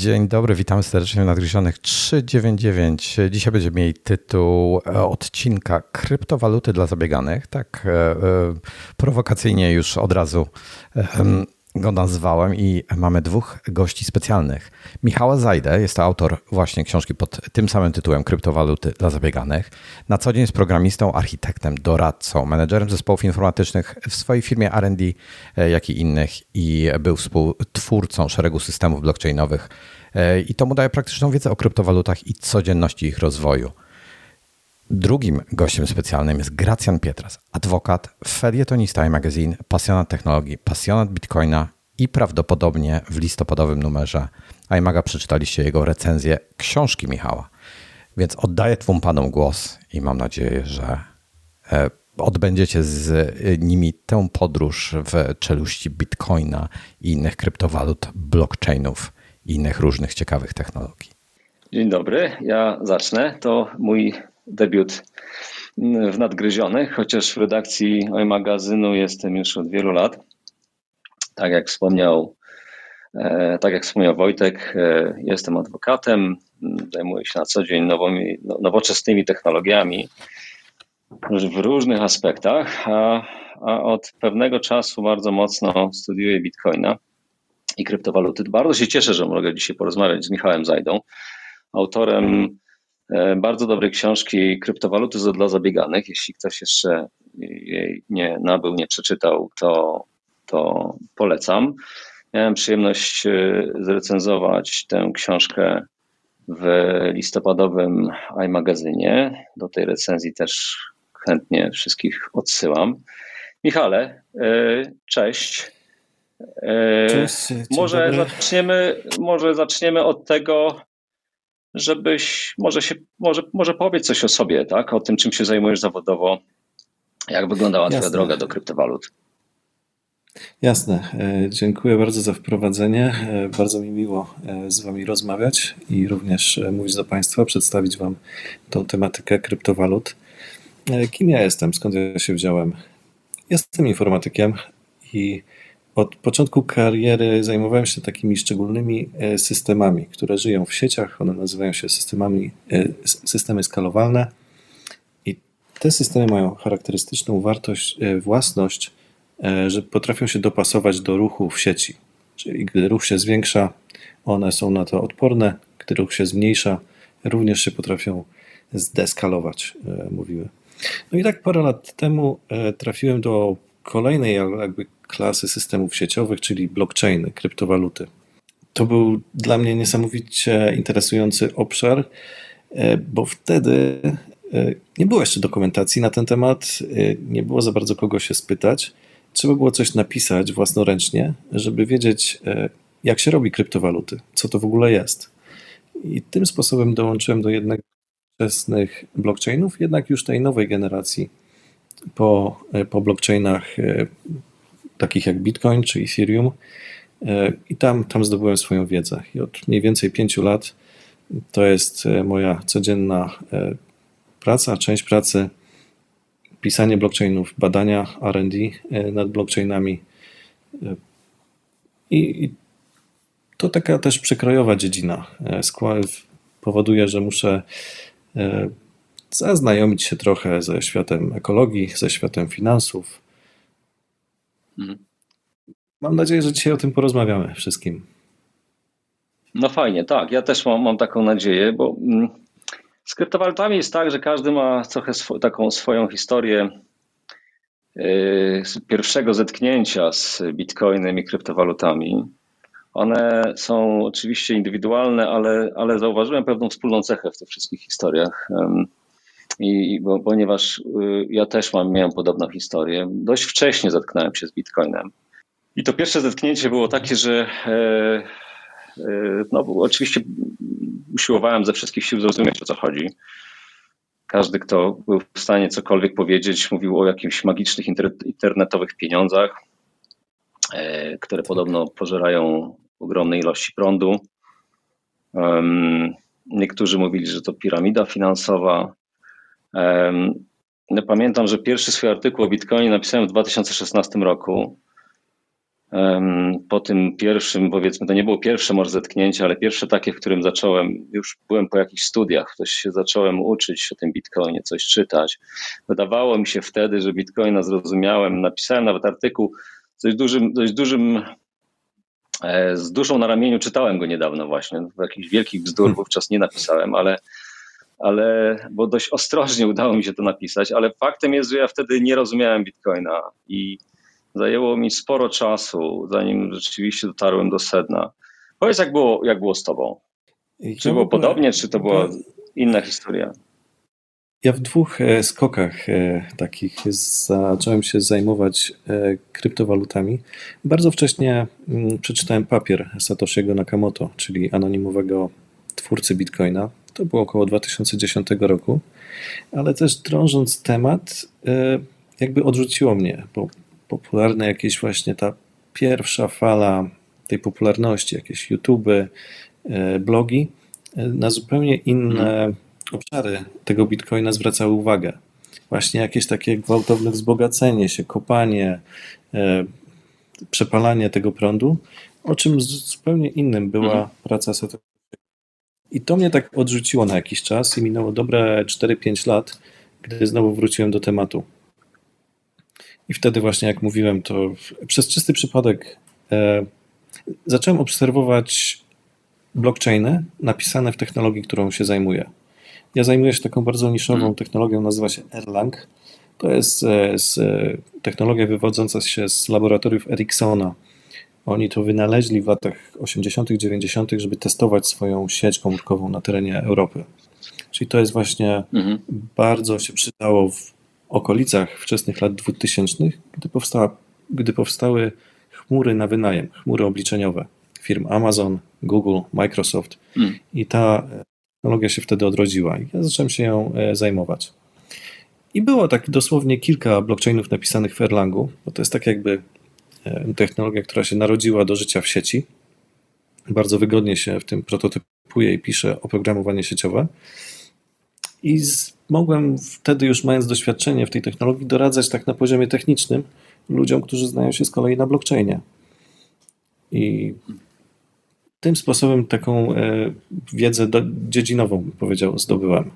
Dzień dobry, witamy serdecznie w Nadgryzionych 399. Dzisiaj będzie mieli tytuł e, odcinka Kryptowaluty dla zabieganych. Tak e, e, prowokacyjnie już od razu go nazwałem i mamy dwóch gości specjalnych. Michała Zajdę, jest to autor właśnie książki pod tym samym tytułem Kryptowaluty dla zabieganych. Na co dzień jest programistą, architektem, doradcą, menedżerem zespołów informatycznych w swojej firmie R&D, jak i innych i był współtwórcą szeregu systemów blockchainowych i to mu daje praktyczną wiedzę o kryptowalutach i codzienności ich rozwoju. Drugim gościem specjalnym jest Gracjan Pietras, adwokat, felietonista i magazyn, pasjonat technologii, pasjonat bitcoina i prawdopodobnie w listopadowym numerze iMaga przeczytaliście jego recenzję książki Michała. Więc oddaję twóm panom głos i mam nadzieję, że e, odbędziecie z nimi tę podróż w czeluści bitcoina i innych kryptowalut, blockchainów innych różnych ciekawych technologii. Dzień dobry, ja zacznę. To mój debiut w Nadgryzionych, chociaż w redakcji magazynu jestem już od wielu lat. Tak jak wspomniał, e, tak jak wspomniał Wojtek, e, jestem adwokatem, zajmuję się na co dzień nowymi, no, nowoczesnymi technologiami w różnych aspektach, a, a od pewnego czasu bardzo mocno studiuję bitcoina i kryptowaluty. Bardzo się cieszę, że mogę dzisiaj porozmawiać z Michałem Zajdą, autorem E, bardzo dobrej książki Kryptowaluty dla zabieganych. Jeśli ktoś jeszcze jej nie nabył, nie przeczytał, to, to polecam. Miałem przyjemność e, zrecenzować tę książkę w listopadowym iMagazynie. Do tej recenzji też chętnie wszystkich odsyłam. Michale, e, cześć. Cześć. Może zaczniemy, może zaczniemy od tego, żebyś może się, może, może powiedz coś o sobie, tak? O tym, czym się zajmujesz zawodowo, jak wyglądała Jasne. twoja droga do kryptowalut. Jasne. E, dziękuję bardzo za wprowadzenie. E, bardzo mi miło e, z Wami rozmawiać i również mówić do Państwa, przedstawić Wam tą tematykę kryptowalut. Kim ja jestem? Skąd ja się wziąłem? Jestem informatykiem i od początku kariery zajmowałem się takimi szczególnymi e, systemami, które żyją w sieciach. One nazywają się systemami, e, systemy skalowalne. I te systemy mają charakterystyczną wartość, e, własność, że potrafią się dopasować do ruchu w sieci. Czyli gdy ruch się zwiększa, one są na to odporne, gdy ruch się zmniejsza, również się potrafią zdeskalować, mówiły. No i tak parę lat temu trafiłem do kolejnej jakby klasy systemów sieciowych, czyli blockchainy, kryptowaluty. To był dla mnie niesamowicie interesujący obszar, e, bo wtedy e, nie było jeszcze dokumentacji na ten temat, e, nie było za bardzo kogo się spytać. Trzeba było coś napisać własnoręcznie, żeby wiedzieć, jak się robi kryptowaluty, co to w ogóle jest. I tym sposobem dołączyłem do jednego z wczesnych blockchainów, jednak już tej nowej generacji po, po blockchainach takich jak Bitcoin czy Ethereum. E, I tam, tam zdobyłem swoją wiedzę. I od mniej więcej pięciu lat to jest e, moja codzienna e, praca, część pracy, pisanie blockchainów, badania RD nad blockchainami. I, I, to taka też przekrojowa dziedzina. Powoduje, że muszę zaznajomić się trochę ze światem ekologii, ze światem finansów, Mhm. Mam nadzieję, że dzisiaj o tym porozmawiamy wszystkim. No fajnie, tak. Ja też mam, mam taką nadzieję, bo mm, z kryptowalutami jest tak, że każdy ma trochę swo taką swoją historię yy, z pierwszego zetknięcia z bitcoinem i kryptowalutami. One są oczywiście indywidualne, ale, ale zauważyłem pewną wspólną cechę w tych wszystkich historiach. I, bo, ponieważ y, ja też mam, miałem podobną historię, dość wcześnie zetknąłem się z Bitcoinem. I to pierwsze zetknięcie było takie, że e, e, no, oczywiście usiłowałem ze wszystkich sił zrozumieć, o co chodzi. Każdy, kto był w stanie cokolwiek powiedzieć, mówił o jakichś magicznych internetowych pieniądzach, e, które podobno pożerają ogromne ilości prądu. Niektórzy mówili, że to piramida finansowa. Pamiętam, że pierwszy swój artykuł o Bitcoinie napisałem w 2016 roku. po tym pierwszym, powiedzmy, to nie było pierwsze może zetknięcie, ale pierwsze takie, w którym zacząłem, już byłem po jakichś studiach, coś się zacząłem uczyć o tym Bitcoinie, coś czytać. Wydawało mi się wtedy, że Bitcoina zrozumiałem. Napisałem nawet artykuł dość dużym, dość dużym e, z duszą na ramieniu czytałem go niedawno właśnie. Jakichś wielkich bzdur hmm. wówczas nie napisałem, ale, ale bo dość ostrożnie udało mi się to napisać, ale faktem jest, że ja wtedy nie rozumiałem Bitcoina i Zajęło mi sporo czasu, zanim rzeczywiście dotarłem do sedna. Powiedz, jak było, jak było z tobą? Czy było podobnie, czy to była inna historia? Ja w dwóch e, skokach e, takich zacząłem się zajmować e, kryptowalutami. Bardzo wcześnie mm, przeczytałem papier Satoshiego Nakamoto, czyli anonimowego twórcy Bitcoina. To było około 2010 roku, ale też drążąc temat, jakby odrzuciło mnie, bo popularne jakieś właśnie ta pierwsza fala tej popularności, jakieś YouTube, e, blogi, e, na zupełnie inne mhm. obszary tego bitcoina zwracały uwagę. Właśnie jakieś takie gwałtowne wzbogacenie się, kopanie, e, przepalanie tego prądu, o czym zupełnie innym była mhm. praca Satoshi. I to mnie tak odrzuciło na jakiś czas i minęło dobre 4-5 lat, gdy znowu wróciłem do tematu. I wtedy właśnie, jak mówiłem, to przez czysty przypadek e, zacząłem obserwować blockchainy napisane w technologii, którą się zajmuję. Ja zajmuję się taką bardzo niszową hmm. technologią, nazywa się Erlang. To jest z, e, technologia wywodząca się z laboratoriów Ericssona. Oni to wynaleźli w latach 80., 90., żeby testować swoją sieć komórkową na terenie Europy. Czyli to jest właśnie mhm. bardzo się przydało w okolicach wczesnych lat 2000, gdy, powstała, gdy powstały chmury na wynajem, chmury obliczeniowe firm Amazon, Google, Microsoft mm. i ta technologia się wtedy odrodziła i ja zacząłem się ją e, zajmować. I było tak dosłownie kilka blockchainów napisanych w Erlangu, bo to jest tak jakby e, technologia, która się narodziła do życia w sieci. Bardzo wygodnie się w tym prototypuje i pisze oprogramowanie sieciowe. I z, mogłem wtedy, już mając doświadczenie w tej technologii, doradzać tak na poziomie technicznym ludziom, którzy znają się z kolei na blockchainie. I tym sposobem taką e, wiedzę do, dziedzinową, powiedział, zdobyłem.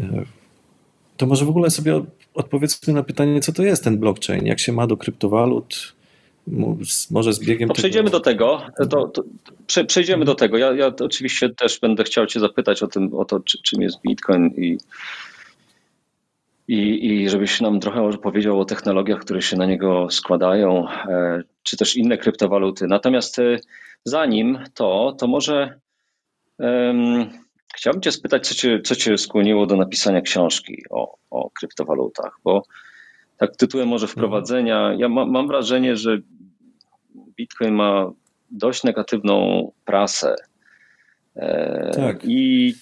E, to może w ogóle sobie odpowiedzmy na pytanie, co to jest ten blockchain, jak się ma do kryptowalut, może z biegiem. To przejdziemy tego... do tego. To, to, przejdziemy do tego. Ja, ja oczywiście też będę chciał Cię zapytać o tym, o to, czy, czym jest Bitcoin i, i, i żebyś nam trochę może powiedział o technologiach, które się na niego składają, e, czy też inne kryptowaluty. Natomiast e, zanim to, to może um, chciałbym Cię spytać, co cię, co cię skłoniło do napisania książki o, o kryptowalutach, bo tak tytułem może wprowadzenia, ja ma, mam wrażenie, że Bitcoin ma dość negatywną prasę. E, tak. I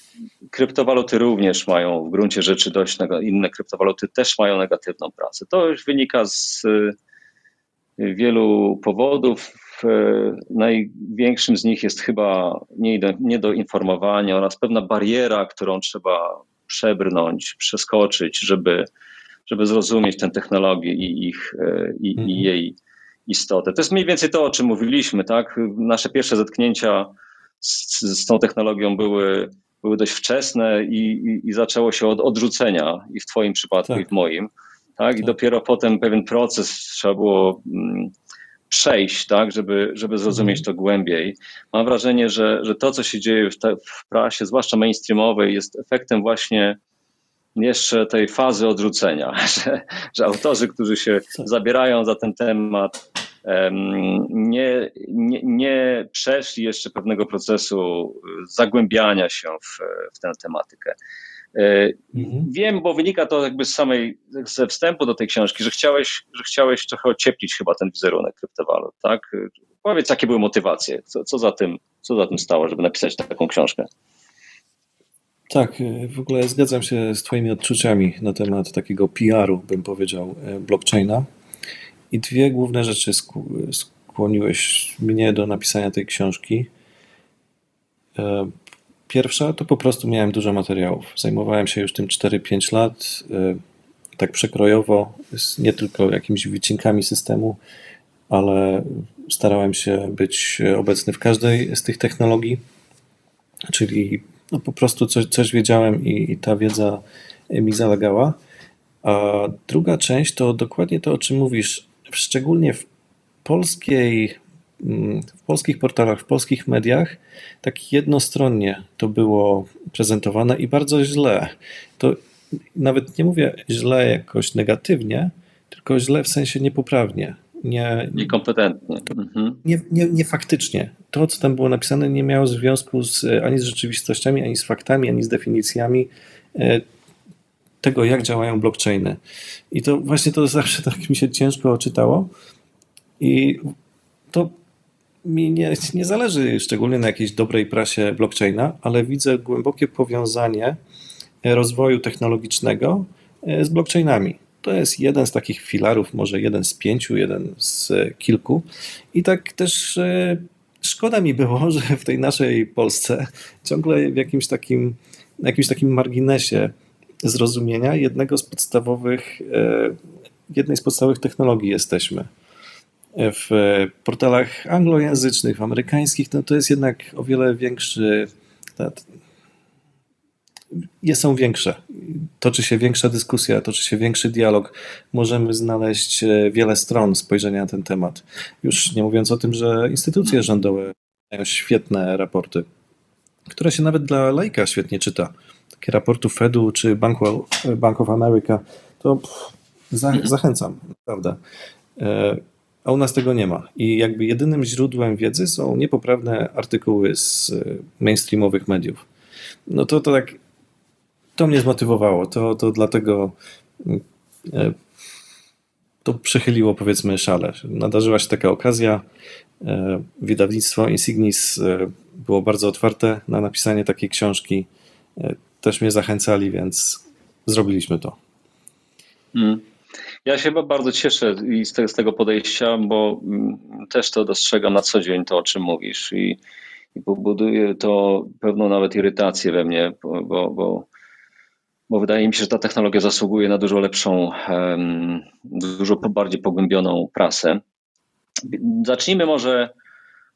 kryptowaluty również mają w gruncie rzeczy dość, inne kryptowaluty też mają negatywną prasę. To już wynika z e, wielu powodów. E, największym z nich jest chyba niedoinformowanie oraz pewna bariera, którą trzeba przebrnąć, przeskoczyć, żeby, żeby zrozumieć tę technologię i, ich, i, mhm. i jej istotę. To jest mniej więcej to, o czym mówiliśmy, tak? Nasze pierwsze zetknięcia z, z tą technologią były, były dość wczesne i, i, i, zaczęło się od odrzucenia i w Twoim przypadku, tak. i w moim. Tak? I tak. dopiero potem pewien proces trzeba było mm, przejść, tak, żeby, żeby zrozumieć mhm. to głębiej. Mam wrażenie, że, że to, co się dzieje w, te, w prasie, zwłaszcza mainstreamowej, jest efektem właśnie jeszcze tej fazy odrzucenia, że, że autorzy, którzy się zabierają za ten temat, nie, nie, nie przeszli jeszcze pewnego procesu zagłębiania się w, w tę tematykę. E, mhm. Wiem, bo wynika to jakby z samej, ze wstępu do tej książki, że chciałeś, że chciałeś trochę ocieplić chyba ten wizerunek kryptowalut, tak? Powiedz, jakie były motywacje, co, co, za tym, co za tym stało, żeby napisać taką książkę? Tak, w ogóle zgadzam się z Twoimi odczuciami na temat takiego PR-u, bym powiedział, e, blockchaina. I dwie główne rzeczy skłoniłeś mnie do napisania tej książki. E, pierwsza to po prostu miałem dużo materiałów. Zajmowałem się już tym 4-5 lat, e, tak przekrojowo, nie tylko jakimiś wycinkami systemu, ale starałem się być obecny w każdej z tych technologii, czyli no po prostu coś, coś wiedziałem i, i ta wiedza mi zalegała. A druga część to dokładnie to, o czym mówisz, szczególnie w polskiej, mm, w polskich portalach, w polskich mediach, tak jednostronnie to było prezentowane i bardzo źle. To nawet nie mówię źle jakoś negatywnie, tylko źle w sensie niepoprawnie. Nie, Niekompetentnie. Mhm. Nie, nie, nie faktycznie. To, co tam było napisane, nie miało związku z, ani z rzeczywistościami, ani z faktami, ani z definicjami e, tego, jak działają blockchainy. I to właśnie to zawsze tak mi się ciężko czytało. I to mi nie, nie zależy szczególnie na jakiejś dobrej prasie blockchaina, ale widzę głębokie powiązanie rozwoju technologicznego e, z blockchainami. To jest jeden z takich filarów, może jeden z pięciu, jeden z kilku. I tak też e, szkoda mi było, że w tej naszej Polsce ciągle w jakimś takim, jakimś takim marginesie zrozumienia jednego z podstawowych, e, jednej z podstawowych technologii jesteśmy. W portalach anglojęzycznych, w amerykańskich, no to jest jednak o wiele większy, są większe. Toczy się większa dyskusja, toczy się większy dialog. Możemy znaleźć e, wiele stron spojrzenia na ten temat. Już nie mówiąc o tym, że instytucje rządowe mają świetne raporty, które się nawet dla lajka świetnie czyta. Takie raportu Fedu czy Banku, Bank of America, to pff, za, zachęcam, naprawdę. E, a u nas tego nie ma. I jakby jedynym źródłem wiedzy są niepoprawne artykuły z e, mainstreamowych mediów. No to, to tak to mnie zmotywowało. To, to dlatego e, to przechyliło powiedzmy szale. Nadarzyła się taka okazja. E, wydawnictwo Insignis e, było bardzo otwarte na napisanie takiej książki. Też mnie zachęcali, więc zrobiliśmy to. Hmm. Ja się bardzo cieszę z tego podejścia, bo mm, też to dostrzegam na co dzień, to o czym mówisz i, i to pewną nawet irytację we mnie, bo, bo bo wydaje mi się, że ta technologia zasługuje na dużo lepszą, dużo bardziej pogłębioną prasę. Zacznijmy może,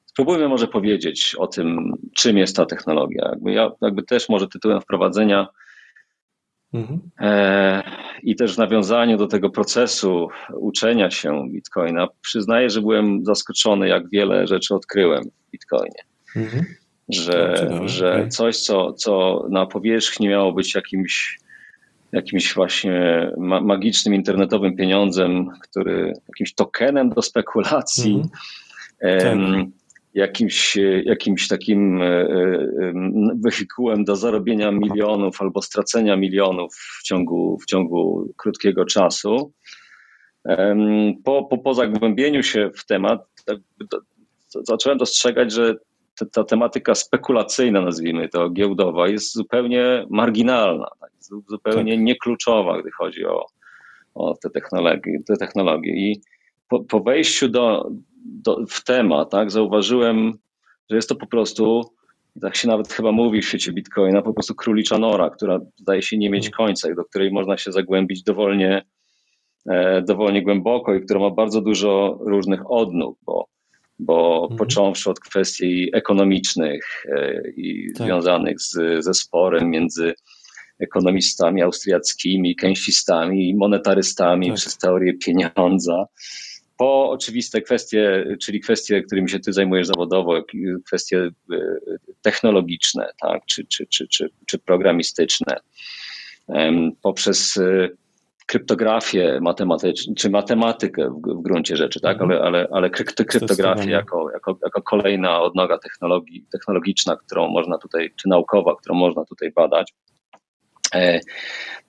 spróbujmy może powiedzieć o tym, czym jest ta technologia. Jakby ja jakby też może tytułem wprowadzenia mhm. e, i też w nawiązaniu do tego procesu uczenia się Bitcoina, przyznaję, że byłem zaskoczony, jak wiele rzeczy odkryłem w Bitcoinie. Mhm że, że coś, co, co na powierzchni miało być jakimś, jakimś właśnie magicznym internetowym pieniądzem, który jakimś tokenem do spekulacji, mhm. tak. jakimś, jakimś takim e, e, wehikułem do zarobienia milionów albo stracenia milionów w ciągu, w ciągu krótkiego czasu. Po, po, po zagłębieniu się w temat, zacząłem dostrzegać, że ta tematyka spekulacyjna, nazwijmy to, giełdowa, jest zupełnie marginalna, tak? zupełnie tak. niekluczowa, gdy chodzi o, o te, technologie, te technologie. I po, po wejściu do, do, w temat, tak, zauważyłem, że jest to po prostu, tak się nawet chyba mówi w świecie Bitcoina, po prostu królicza nora, która zdaje się nie mieć mm. końca i do której można się zagłębić dowolnie, e, dowolnie głęboko i która ma bardzo dużo różnych odnóg, bo bo mhm. począwszy od kwestii ekonomicznych e, i tak. związanych z, ze sporem między ekonomistami austriackimi, keynesistami i monetarystami tak. przez teorię pieniądza, po oczywiste kwestie, czyli kwestie, którymi się ty zajmujesz zawodowo, kwestie e, technologiczne, tak, czy, czy, czy, czy, czy programistyczne, poprzez e, kryptografię matematyczną, czy matematykę w, w gruncie rzeczy, tak? Mhm. ale, ale, ale kryptografię jako, jako, jako kolejna odnoga technologii, technologiczna, którą można tutaj, czy naukowa, którą można tutaj badać. E,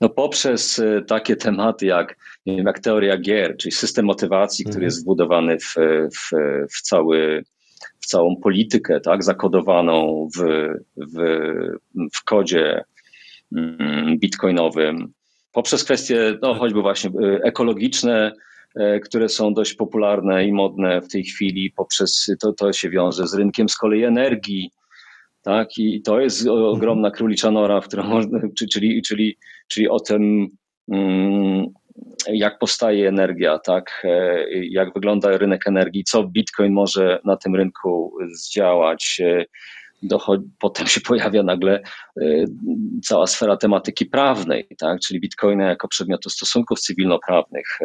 no poprzez e, takie tematy jak, nie wiem, jak teoria gier, czyli system motywacji, który mhm. jest wbudowany w, w, w, cały, w całą politykę, tak, zakodowaną w, w, w kodzie mm, bitcoinowym, poprzez kwestie no, choćby właśnie y, ekologiczne, y, które są dość popularne i modne w tej chwili, poprzez to, to się wiąże z rynkiem z kolei energii, tak? I to jest ogromna królicza nora, w którą można, czyli, czyli, czyli o tym, mm, jak powstaje energia, tak, jak wygląda rynek energii, co Bitcoin może na tym rynku zdziałać. Dochodzi, potem się pojawia nagle cała sfera tematyki prawnej, tak, czyli Bitcoina jako przedmiotu stosunków cywilnoprawnych,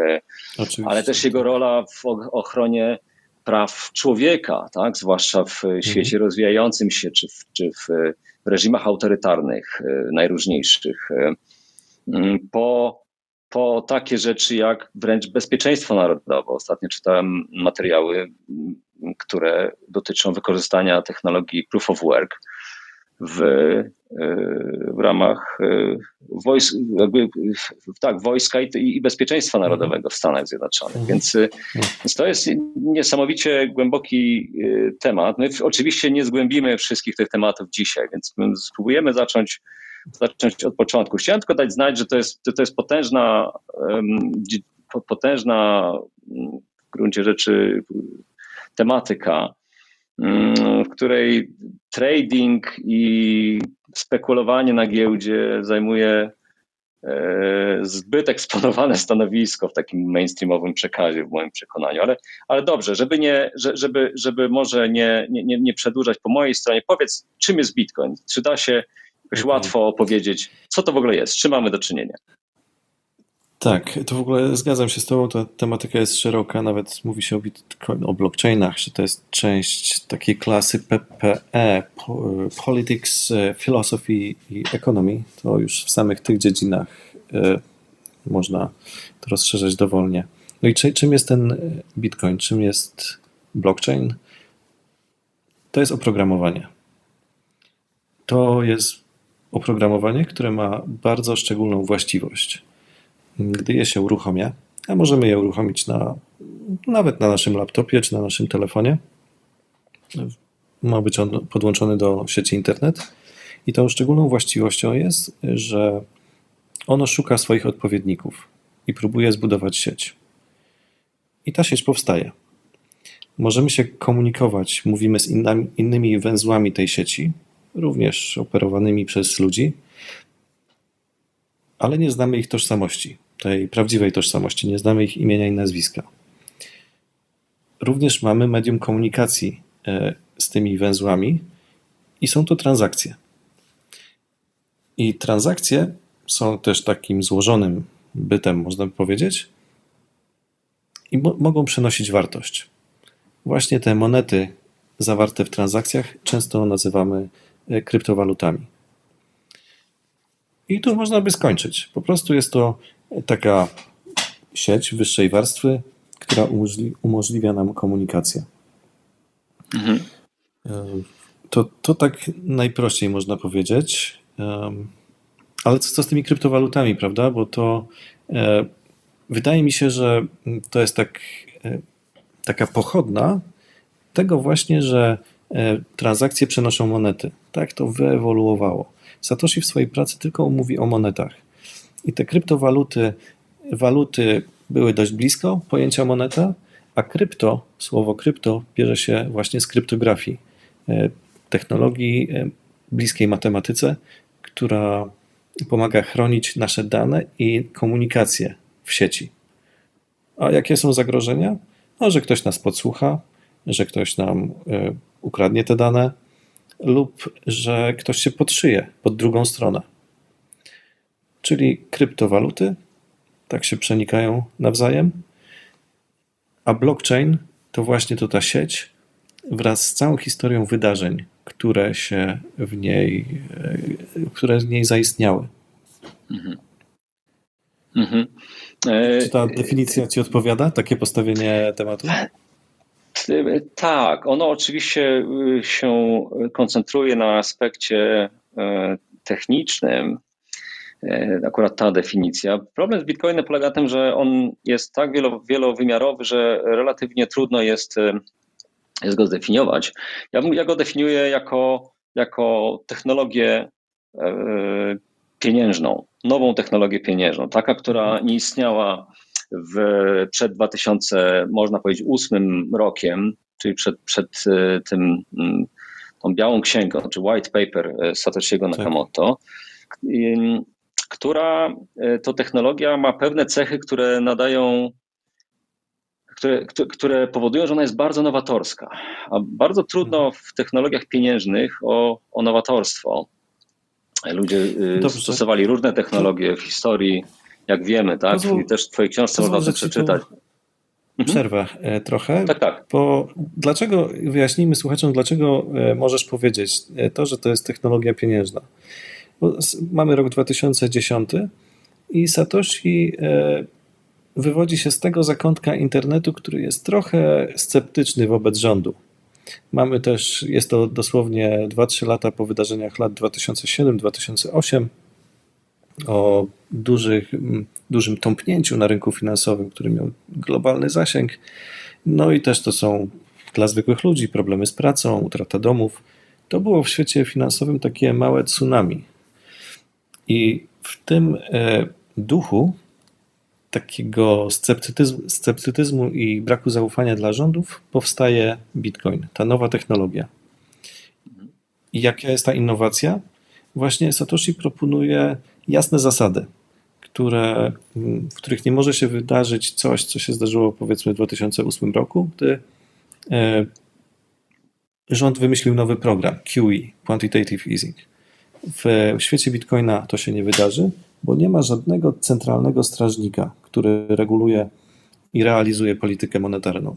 Oczywiście. ale też jego rola w ochronie praw człowieka, tak? zwłaszcza w mhm. świecie rozwijającym się, czy w, czy w reżimach autorytarnych e, najróżniejszych, e, mm, po, po takie rzeczy jak wręcz bezpieczeństwo narodowe. Ostatnio czytałem materiały, mm, które dotyczą wykorzystania technologii proof of work w, e, w ramach e, wojsk, jakby, tak, wojska i, i bezpieczeństwa narodowego w Stanach Zjednoczonych. Mhm. Więc, e, więc to jest niesamowicie głęboki temat. My oczywiście nie zgłębimy wszystkich tych tematów dzisiaj, więc spróbujemy zacząć zacząć od początku. Chciałem tylko dać znać, że to jest, to jest potężna, potężna w gruncie rzeczy tematyka, Mm, w której trading i spekulowanie na giełdzie zajmuje e, zbyt eksponowane stanowisko w takim mainstreamowym przekazie, w moim przekonaniu. Ale, ale dobrze, żeby, nie, żeby, żeby może nie, nie, nie przedłużać po mojej stronie, powiedz, czym jest Bitcoin? Czy da się jakoś okay. łatwo opowiedzieć, co to w ogóle jest, z czym mamy do czynienia? Tak, to w ogóle zgadzam się z Tobą, ta tematyka jest szeroka, nawet mówi się o, Bitcoin, o blockchainach, że to jest część takiej klasy PPE, Politics, e, Philosophy i Economy. To już w samych tych dziedzinach e, można to rozszerzać dowolnie. No i czym jest ten Bitcoin? Czym jest blockchain? To jest oprogramowanie. To jest oprogramowanie, które ma bardzo szczególną właściwość – gdy je się uruchamia, a możemy je uruchomić na, nawet na naszym laptopie czy na naszym telefonie. Ma być on podłączony do sieci internet. I tą szczególną właściwością jest, że ono szuka swoich odpowiedników i próbuje zbudować sieć. I ta sieć powstaje. Możemy się komunikować, mówimy z innymi węzłami tej sieci, również operowanymi przez ludzi, ale nie znamy ich tożsamości tej prawdziwej tożsamości, nie znamy ich imienia i nazwiska. Również mamy medium komunikacji e, z tymi węzłami i są to transakcje. I transakcje są też takim złożonym bytem, można by powiedzieć, i mo mogą przenosić wartość. Właśnie te monety zawarte w transakcjach często nazywamy e, kryptowalutami. I tu można by skończyć. Po prostu jest to taka sieć wyższej warstwy, która umożli umożliwia nam komunikację. Mhm. To, to tak najprościej można powiedzieć. Ale co, co z tymi kryptowalutami, prawda? Bo to e, wydaje mi się, że to jest tak, e, taka pochodna tego właśnie, że e, transakcje przenoszą monety. Tak to wyewoluowało. Satoshi w swojej pracy tylko mówi o monetach. I te kryptowaluty, waluty były dość blisko pojęcia moneta, a krypto, słowo krypto bierze się właśnie z kryptografii, e, technologii e, bliskiej matematyce, która pomaga chronić nasze dane i komunikację w sieci. A jakie są zagrożenia? No, że ktoś nas podsłucha, że ktoś nam e, ukradnie te dane lub że ktoś się podszyje pod drugą stronę czyli kryptowaluty, tak się przenikają nawzajem, a blockchain to właśnie to ta sieć wraz z całą historią wydarzeń, które się w niej, które w niej zaistniały. Mhm. Mhm. Czy ta definicja Ci odpowiada? Takie postawienie tematu? Tak, ono oczywiście się koncentruje na aspekcie e, technicznym, E, akurat ta definicja. Problem z Bitcoinem polega na tym, że on jest tak wielowymiarowy, że relatywnie trudno jest, e, jest go zdefiniować. Ja, ja go definiuję jako, jako technologię e, pieniężną, nową technologię pieniężną, taka, która nie istniała w, przed 2000, można powiedzieć, ósmym rokiem, czyli przed, przed tym, mm, tą białą księgą, czy white paper Satoshiego tak. Nakamoto. Tak która to technologia ma pewne cechy, które nadają które, które powodują, że ona jest bardzo nowatorska. A bardzo trudno w technologiach pieniężnych o, o nowatorstwo. Ludzie y, Dobrze. stosowali różne technologie w historii, jak wiemy, tak? Pozwól, I też w Twojej książce można to przeczytać. Mhm. Przerwę mhm. trochę. Tak, tak. Bo dlaczego, wyjaśnijmy słuchaczom, dlaczego e, możesz powiedzieć to, że to jest technologia pieniężna. Mamy rok 2010 i Satoshi wywodzi się z tego zakątka internetu, który jest trochę sceptyczny wobec rządu. Mamy też, jest to dosłownie 2-3 lata po wydarzeniach lat 2007-2008, o dużych, dużym tąpnięciu na rynku finansowym, który miał globalny zasięg. No i też to są dla zwykłych ludzi problemy z pracą, utrata domów. To było w świecie finansowym takie małe tsunami. I w tym e, duchu takiego sceptycyzmu, sceptycyzmu i braku zaufania dla rządów powstaje Bitcoin, ta nowa technologia. I jaka jest ta innowacja? Właśnie Satoshi proponuje jasne zasady, które, w których nie może się wydarzyć coś, co się zdarzyło powiedzmy w 2008 roku, gdy e, rząd wymyślił nowy program QE, Quantitative Easing. W świecie Bitcoina to się nie wydarzy, bo nie ma żadnego centralnego strażnika, który reguluje i realizuje politykę monetarną.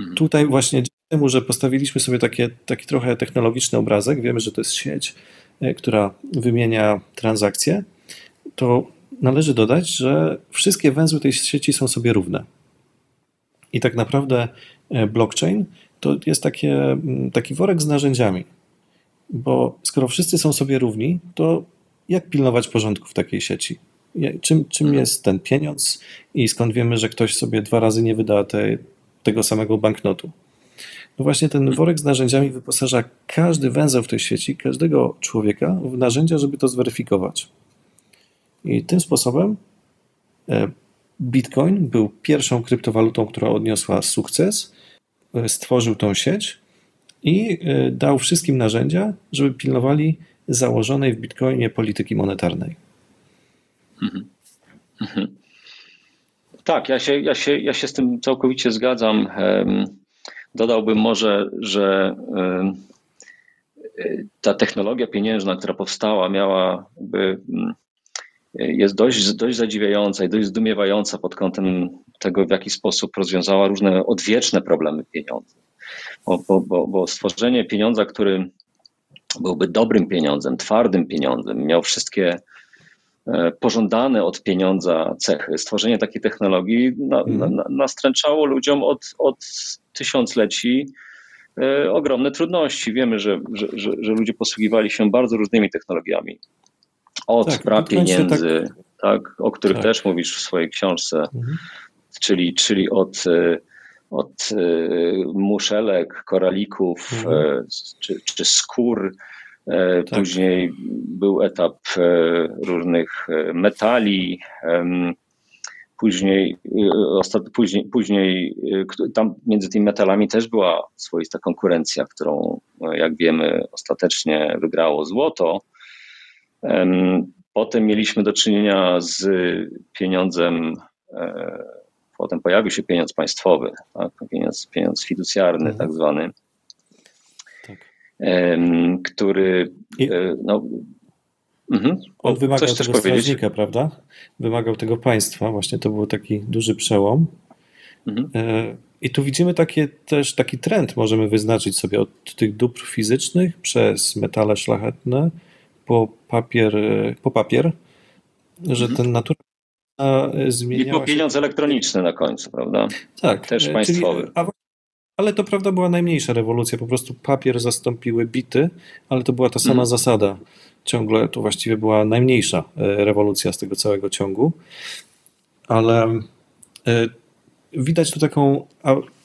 Mhm. Tutaj właśnie dzięki temu, że postawiliśmy sobie takie, taki trochę technologiczny obrazek, wiemy, że to jest sieć, e, która wymienia transakcje, to należy dodać, że wszystkie węzły tej sieci są sobie równe. I tak naprawdę e, blockchain to jest takie, taki worek z narzędziami. Bo skoro wszyscy są sobie równi, to jak pilnować porządku w takiej sieci? Czym, czym mhm. jest ten pieniądz i skąd wiemy, że ktoś sobie dwa razy nie wyda te, tego samego banknotu? No właśnie ten worek z narzędziami wyposaża każdy węzeł w tej sieci, każdego człowieka w narzędzia, żeby to zweryfikować. I tym sposobem e, Bitcoin był pierwszą kryptowalutą, która odniosła sukces, e, stworzył tą sieć i e, dał wszystkim narzędzia, żeby pilnowali założonej w Bitcoinie polityki monetarnej. Mhm. Mhm. Tak, ja się, ja, się, ja się z tym całkowicie zgadzam. Dodałbym może, że ta technologia pieniężna, która powstała, miała jakby, mm, jest dość, dość zadziwiająca i dość zdumiewająca pod kątem tego, w jaki sposób rozwiązała różne odwieczne problemy pieniądza. Bo, bo, bo stworzenie pieniądza, który byłby dobrym pieniądzem, twardym pieniądzem, miał wszystkie e, pożądane od pieniądza cechy. Stworzenie takiej technologii na, na, mhm. nastręczało ludziom od, od tysiącleci e, ogromne trudności. Wiemy, że, że, że, że, ludzie posługiwali się bardzo różnymi technologiami. Od tak, pra pieniędzy, tak, tak, o których tak. też mówisz w swojej książce, mhm. czyli, czyli od e, od y, muszelek, koralików mhm. E, czy, czy skór. E, tak. Później był etap e, różnych metali. Później, później, później tam między tymi metalami też była swoista konkurencja, którą, jak wiemy, ostatecznie wygrało złoto. Potem mieliśmy do czynienia z pieniądzem Potem pojawił się pieniądz państwowy, tak? pieniądz, pieniądz fiducjarny mhm. tak zwany, tak. który I... E, no, mhm. On wymagał Coś tego strażnika, prawda? Wymagał tego państwa, właśnie to był taki duży przełom. Mhm. E, I tu widzimy takie, też taki trend, możemy wyznaczyć sobie od tych dóbr fizycznych przez metale szlachetne po papier, e, po papier że mhm. ten natura zmieniała I po pieniądz się... elektroniczny na końcu, prawda? Tak. Też państwowy. Czyli, a, ale to prawda była najmniejsza rewolucja. Po prostu papier zastąpiły bity, ale to była ta sama hmm. zasada. Ciągle to właściwie była najmniejsza e, rewolucja z tego całego ciągu. Ale e, widać tu taką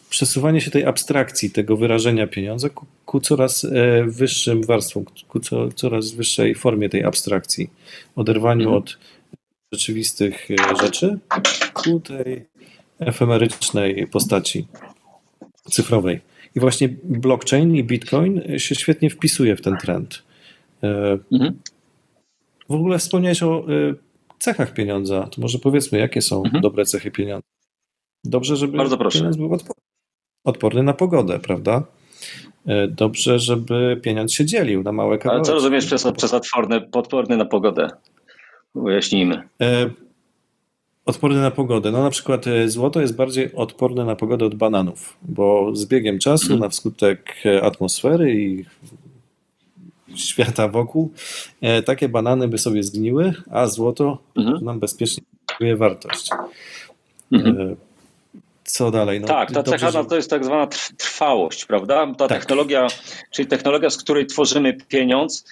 przesuwanie się tej abstrakcji, tego wyrażenia pieniądza ku, ku coraz e, wyższym warstwom, ku co, coraz wyższej formie tej abstrakcji. Oderwaniu hmm. od rzeczywistych e, rzeczy ku tej efemerycznej postaci cyfrowej. I właśnie blockchain i bitcoin się świetnie wpisuje w ten trend. E, mhm. w ogóle wspomniałeś o cechach pieniądza. To może powiedzmy, jakie są mhm. dobre cechy pieniądza. Dobrze, żeby pieniądz był odporny na pogodę, prawda? Dobrze, żeby pieniądz się dzielił na małe kawałki. Ale co rozumiesz przez, przez odporny, odporny na pogodę? Wyjaśnijmy. Odporny na pogodę. No na przykład e, złoto jest bardziej odporne na pogodę od bananów, bo z biegiem czasu, mhm. na wskutek e, atmosfery i świata wokół, e, takie banany by sobie zgniły, a złoto mhm. nam bezpiecznie kupuje wartość. Mhm. Co dalej? No, tak, ta cecha że... to jest tak zwana trwałość, prawda? Ta tak. technologia, czyli technologia, z której tworzymy pieniądz,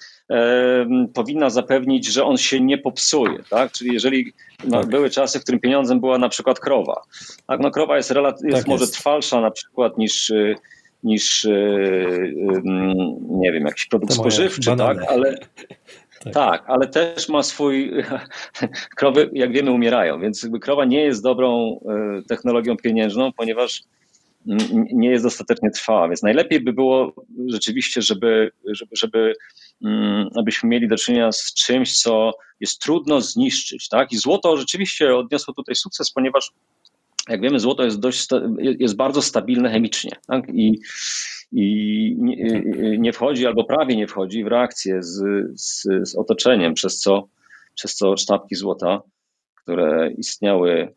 powinna zapewnić, że on się nie popsuje. Tak? Czyli jeżeli no, tak. były czasy, w którym pieniądzem była na przykład krowa. Tak? No, krowa jest, jest tak może jest. trwalsza na przykład niż, y, niż y, nie wiem, jakiś produkt spożywczy, tak? ale tak. tak. ale też ma swój. Krowy, jak wiemy, umierają, więc krowa nie jest dobrą y, technologią pieniężną, ponieważ nie jest dostatecznie trwała, więc najlepiej by było rzeczywiście, żeby, żeby, żeby mm, abyśmy mieli do czynienia z czymś, co jest trudno zniszczyć. Tak? I złoto rzeczywiście odniosło tutaj sukces, ponieważ jak wiemy, złoto jest, dość, jest bardzo stabilne chemicznie tak? i, i nie, nie, wchodzi albo prawie nie wchodzi w reakcję z, z, z otoczeniem, przez co, przez co sztabki złota, które istniały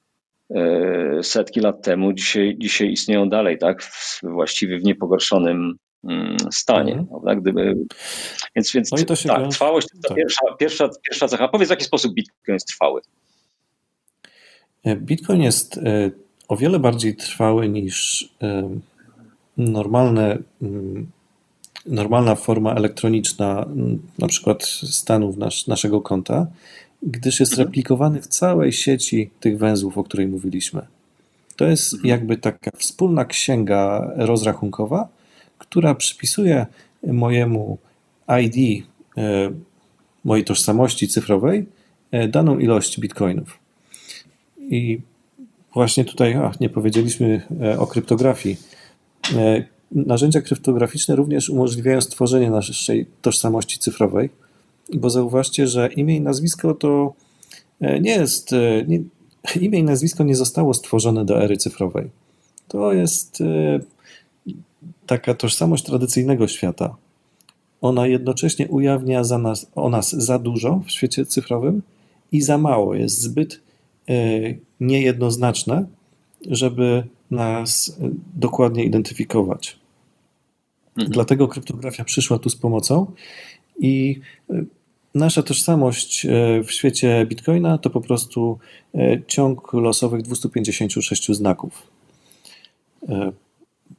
setki lat temu, dzisiaj, dzisiaj istnieją dalej, tak? Właściwie w niepogorszonym mm, stanie. Mhm. Prawda? Gdyby, więc więc no i to się tak, trwałość to tak. Pierwsza, pierwsza, pierwsza cecha. Powiedz, w jaki sposób Bitcoin jest trwały? E, Bitcoin jest e, o wiele bardziej trwały niż normalne, mm, normalna forma elektroniczna, na przykład stanów nas, naszego konta gdyż jest mhm. replikowany w całej sieci tych węzłów, o której mówiliśmy. To jest mhm. jakby taka wspólna księga rozrachunkowa, która przypisuje mojemu ID, e, mojej tożsamości cyfrowej, e, daną ilość bitcoinów. I właśnie tutaj, ach, nie powiedzieliśmy e, o kryptografii. Narzędzia kryptograficzne również umożliwiają stworzenie naszej tożsamości cyfrowej bo zauważcie, że imię i nazwisko to e, nie jest. E, nie, imię i nazwisko nie zostało stworzone do ery cyfrowej. To jest e, taka tożsamość tradycyjnego świata. Ona jednocześnie ujawnia za nas, o nas za dużo w świecie cyfrowym i za mało. Jest zbyt niejednoznaczne, żeby nas dokładnie identyfikować. Mhm. Dlatego kryptografia przyszła tu z pomocą i Nasza tożsamość e, w świecie Bitcoina to po prostu e, ciąg losowych 256 znaków.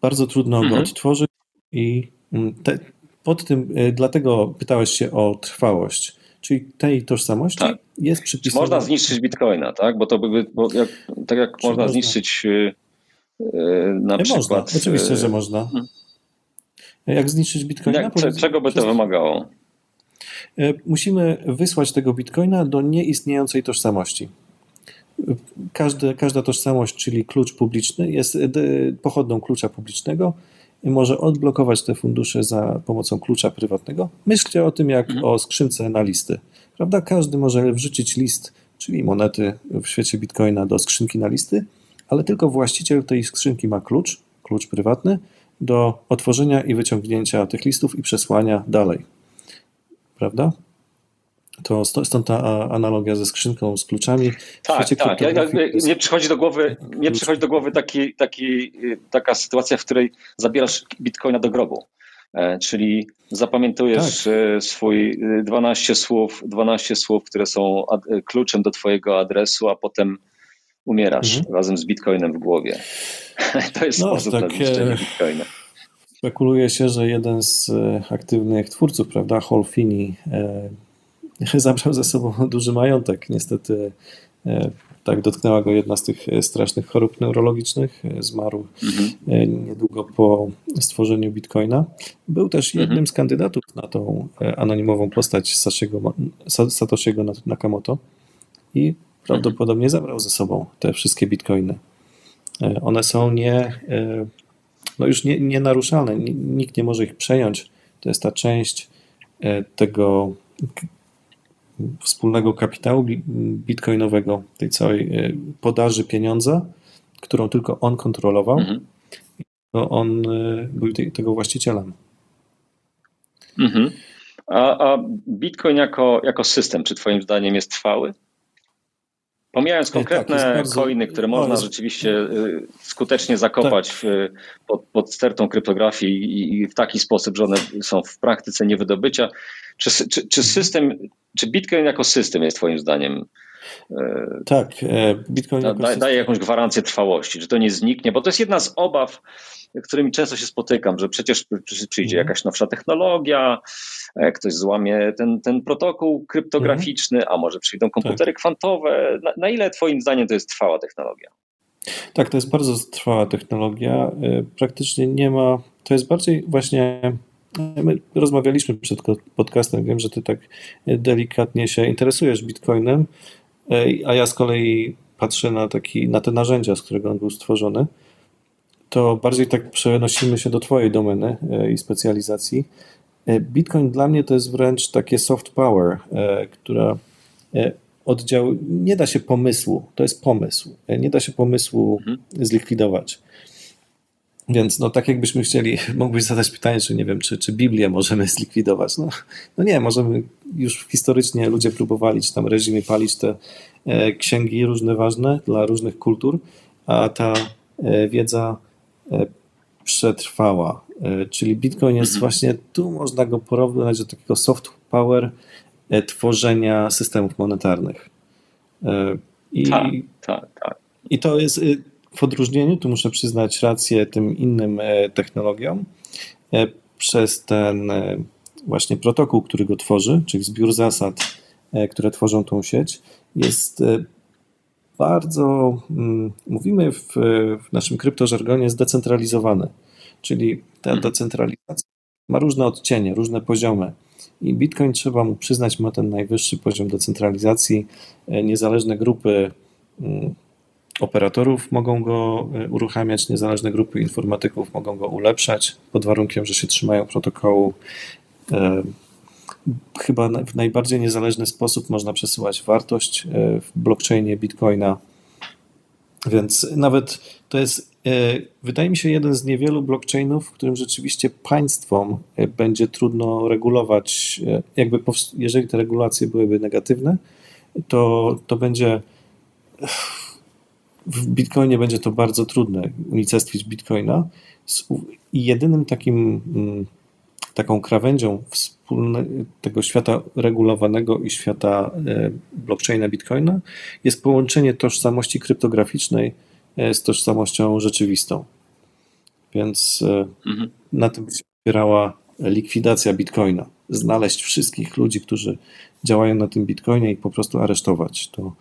Bardzo trudno mhm. go odtworzyć i mm, te, pod tym, dlatego pytałeś się o trwałość. Czyli tej tożsamości tak. jest przypisana. Można zniszczyć bitcoina, tak? Bo to by, bo jak, tak jak można, można zniszczyć yy, na Nie przykład. Można. Oczywiście, że można. Hmm. Jak zniszczyć bitcoina? Jak, czego by to wymagało? E, musimy wysłać tego bitcoina do nieistniejącej tożsamości. Każde, każda tożsamość, czyli klucz publiczny, jest pochodną klucza publicznego i może odblokować te fundusze za pomocą klucza prywatnego. Myślcie o tym jak mhm. o skrzynce na listy. Prawda? Każdy może wrzucić list, czyli monety w świecie bitcoina do skrzynki na listy, ale tylko właściciel tej skrzynki ma klucz, klucz prywatny, do otworzenia i wyciągnięcia tych listów i przesłania dalej prawda? To stąd ta analogia ze skrzynką, z kluczami. Tak, tak. Ja, ja, mnie przychodzi do głowy, mnie przychodzi do głowy taki, taki, taka sytuacja, w której zabierasz bitcoina do grobu. E, czyli zapamiętujesz tak. E, swój 12 słów, 12 słów, które są kluczem do twojego adresu, a potem umierasz mhm. razem z bitcoinem w głowie. To jest no, sposób tak, na zniszczenie bitcoina. Spekuluje się, że jeden z e, aktywnych twórców, prawda, Hall Finney, e, zabrał ze sobą duży majątek. Niestety e, tak dotknęła go jedna z tych strasznych chorób neurologicznych. Zmarł mhm. niedługo po stworzeniu Bitcoina. Był też jednym mhm. z kandydatów na tą anonimową postać Satoshiego Nakamoto i prawdopodobnie zabrał ze sobą te wszystkie Bitcoiny. One są nie no już nie, nienaruszalne, nikt nie może ich przejąć. To jest ta część e, tego wspólnego kapitału bitcoinowego, tej całej e, podaży pieniądza, którą tylko on kontrolował, mhm. to on e, był tego właścicielem. Mhm. A, a Bitcoin jako, jako system, czy Twoim zdaniem jest trwały? Pomijając tak, konkretne tak, bardzo, coiny, które można jest, rzeczywiście y, skutecznie zakopać tak. w, pod, pod stertą kryptografii i, i, w taki sposób, że one są w praktyce nie wydobycia. Czy, czy, czy mhm. system, czy Bitcoin jako system jest Twoim zdaniem E, tak, e, Bitcoin da, daje jakąś gwarancję trwałości, że to nie zniknie, bo to jest jedna z obaw, którymi często się spotykam, że przecież przyjdzie mhm. jakaś nowsza technologia, e, ktoś złamie ten, ten protokół kryptograficzny, mhm. a może przyjdą komputery tak. kwantowe. Na, na ile Twoim zdaniem to jest trwała technologia? Tak, to jest bardzo trwała technologia. Praktycznie nie ma. To jest bardziej właśnie My rozmawialiśmy przed podcastem, wiem, że ty tak delikatnie się interesujesz Bitcoinem, a ja z kolei patrzę na, taki, na te narzędzia, z którego on był stworzony. To bardziej tak przenosimy się do Twojej domeny e, i specjalizacji. E, Bitcoin dla mnie to jest wręcz takie soft power, e, która oddział, nie da się pomysłu, to jest pomysł, nie da się pomysłu mhm. zlikwidować. Więc no tak jakbyśmy chcieli, mógłbyś zadać pytanie, czy nie wiem, czy, czy Biblię możemy zlikwidować. No, no nie, możemy, już historycznie ludzie próbowali, czy tam reżimy palić te księgi różne ważne dla różnych kultur, a ta wiedza przetrwała. E, czyli Bitcoin jest mhm. właśnie, tu można go porównać do takiego soft power e, tworzenia systemów monetarnych. E, I, tak, tak, tak. I to jest y, w odróżnieniu, tu muszę przyznać rację tym innym e, technologiom, e, przez ten e, właśnie protokół, który go tworzy, czyli zbiór zasad, które tworzą tą sieć, jest bardzo, mm, mówimy w, w naszym kryptożargonie, zdecentralizowany. Czyli ta mhm. decentralizacja ma różne odcienie, różne poziomy. I Bitcoin trzeba mu przyznać, ma ten najwyższy poziom decentralizacji. Niezależne grupy mm, operatorów mogą go e, uruchamiać, niezależne grupy informatyków mogą go ulepszać pod warunkiem, że się trzymają protokołu. E, chyba w najbardziej niezależny sposób można przesyłać wartość e, w blockchainie Bitcoina. Więc nawet to jest, wydaje mi się, jeden z niewielu blockchainów, w którym rzeczywiście państwom będzie trudno regulować. Jakby, jeżeli te regulacje byłyby negatywne, to, to będzie w Bitcoinie będzie to bardzo trudne unicestwić Bitcoina i jedynym takim mm, taką krawędzią tego świata regulowanego i świata e, blockchaina Bitcoina jest połączenie tożsamości kryptograficznej e, z tożsamością rzeczywistą. Więc e, mhm. na tym się opierała likwidacja Bitcoina. Znaleźć wszystkich ludzi, którzy działają na tym Bitcoinie i po prostu aresztować. To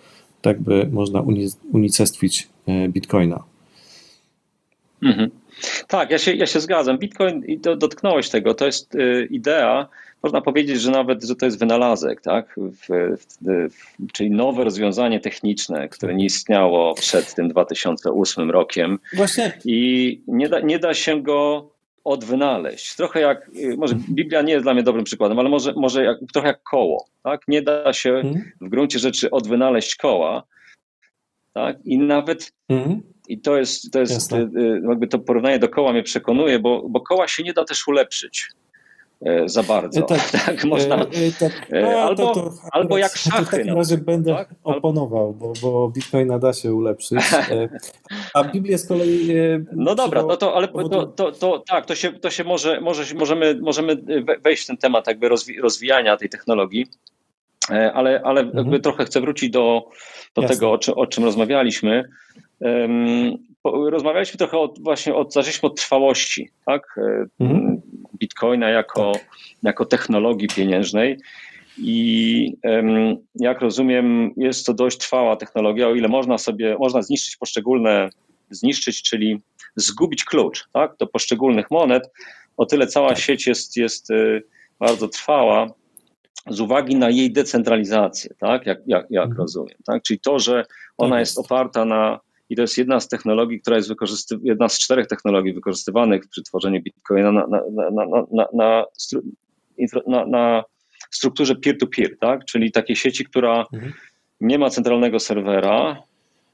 tak by można unicestwić Bitcoina. Mhm. Tak, ja się, ja się zgadzam. Bitcoin, dotknąłeś tego, to jest idea, można powiedzieć, że nawet, że to jest wynalazek, tak? W, w, w, czyli nowe rozwiązanie techniczne, które nie istniało przed tym 2008 rokiem. Właśnie. I nie da, nie da się go odwynaleźć. Trochę jak, może Biblia nie jest dla mnie dobrym przykładem, ale może, może jak, trochę jak koło. Tak? Nie da się mhm. w gruncie rzeczy odwynaleźć koła. Tak? I nawet, mm. i to jest, to jest y, y, jakby to porównanie do koła mnie przekonuje, bo, bo koła się nie da też ulepszyć. E, za bardzo. E, tak, tak można. E, tak. No, albo, to, to, albo jak szachy. W takim razie będę tak? oponował, bo, bo Bitcoina da się ulepszyć. A Biblię z kolei. No dobra, no to, ale to, to, to, tak, to się, to się może, może możemy, możemy wejść w ten temat jakby rozwijania tej technologii. Ale, ale mhm. trochę chcę wrócić do, do tego, o, czy, o czym rozmawialiśmy. Rozmawialiśmy trochę o, właśnie od, zaczęliśmy od trwałości, tak? Mhm. Bitcoina jako, jako technologii pieniężnej. I jak rozumiem, jest to dość trwała technologia, o ile można sobie, można zniszczyć poszczególne, zniszczyć, czyli zgubić klucz tak, do poszczególnych monet, o tyle cała tak. sieć jest, jest y, bardzo trwała z uwagi na jej decentralizację, tak, jak, jak, jak mhm. rozumiem. Tak? Czyli to, że ona tak jest oparta na i to jest jedna z technologii, która jest wykorzystywana, jedna z czterech technologii wykorzystywanych przy tworzeniu Bitcoina na, na, na, na, na, na strukturze peer-to-peer, tak? czyli takiej sieci, która mhm. nie ma centralnego serwera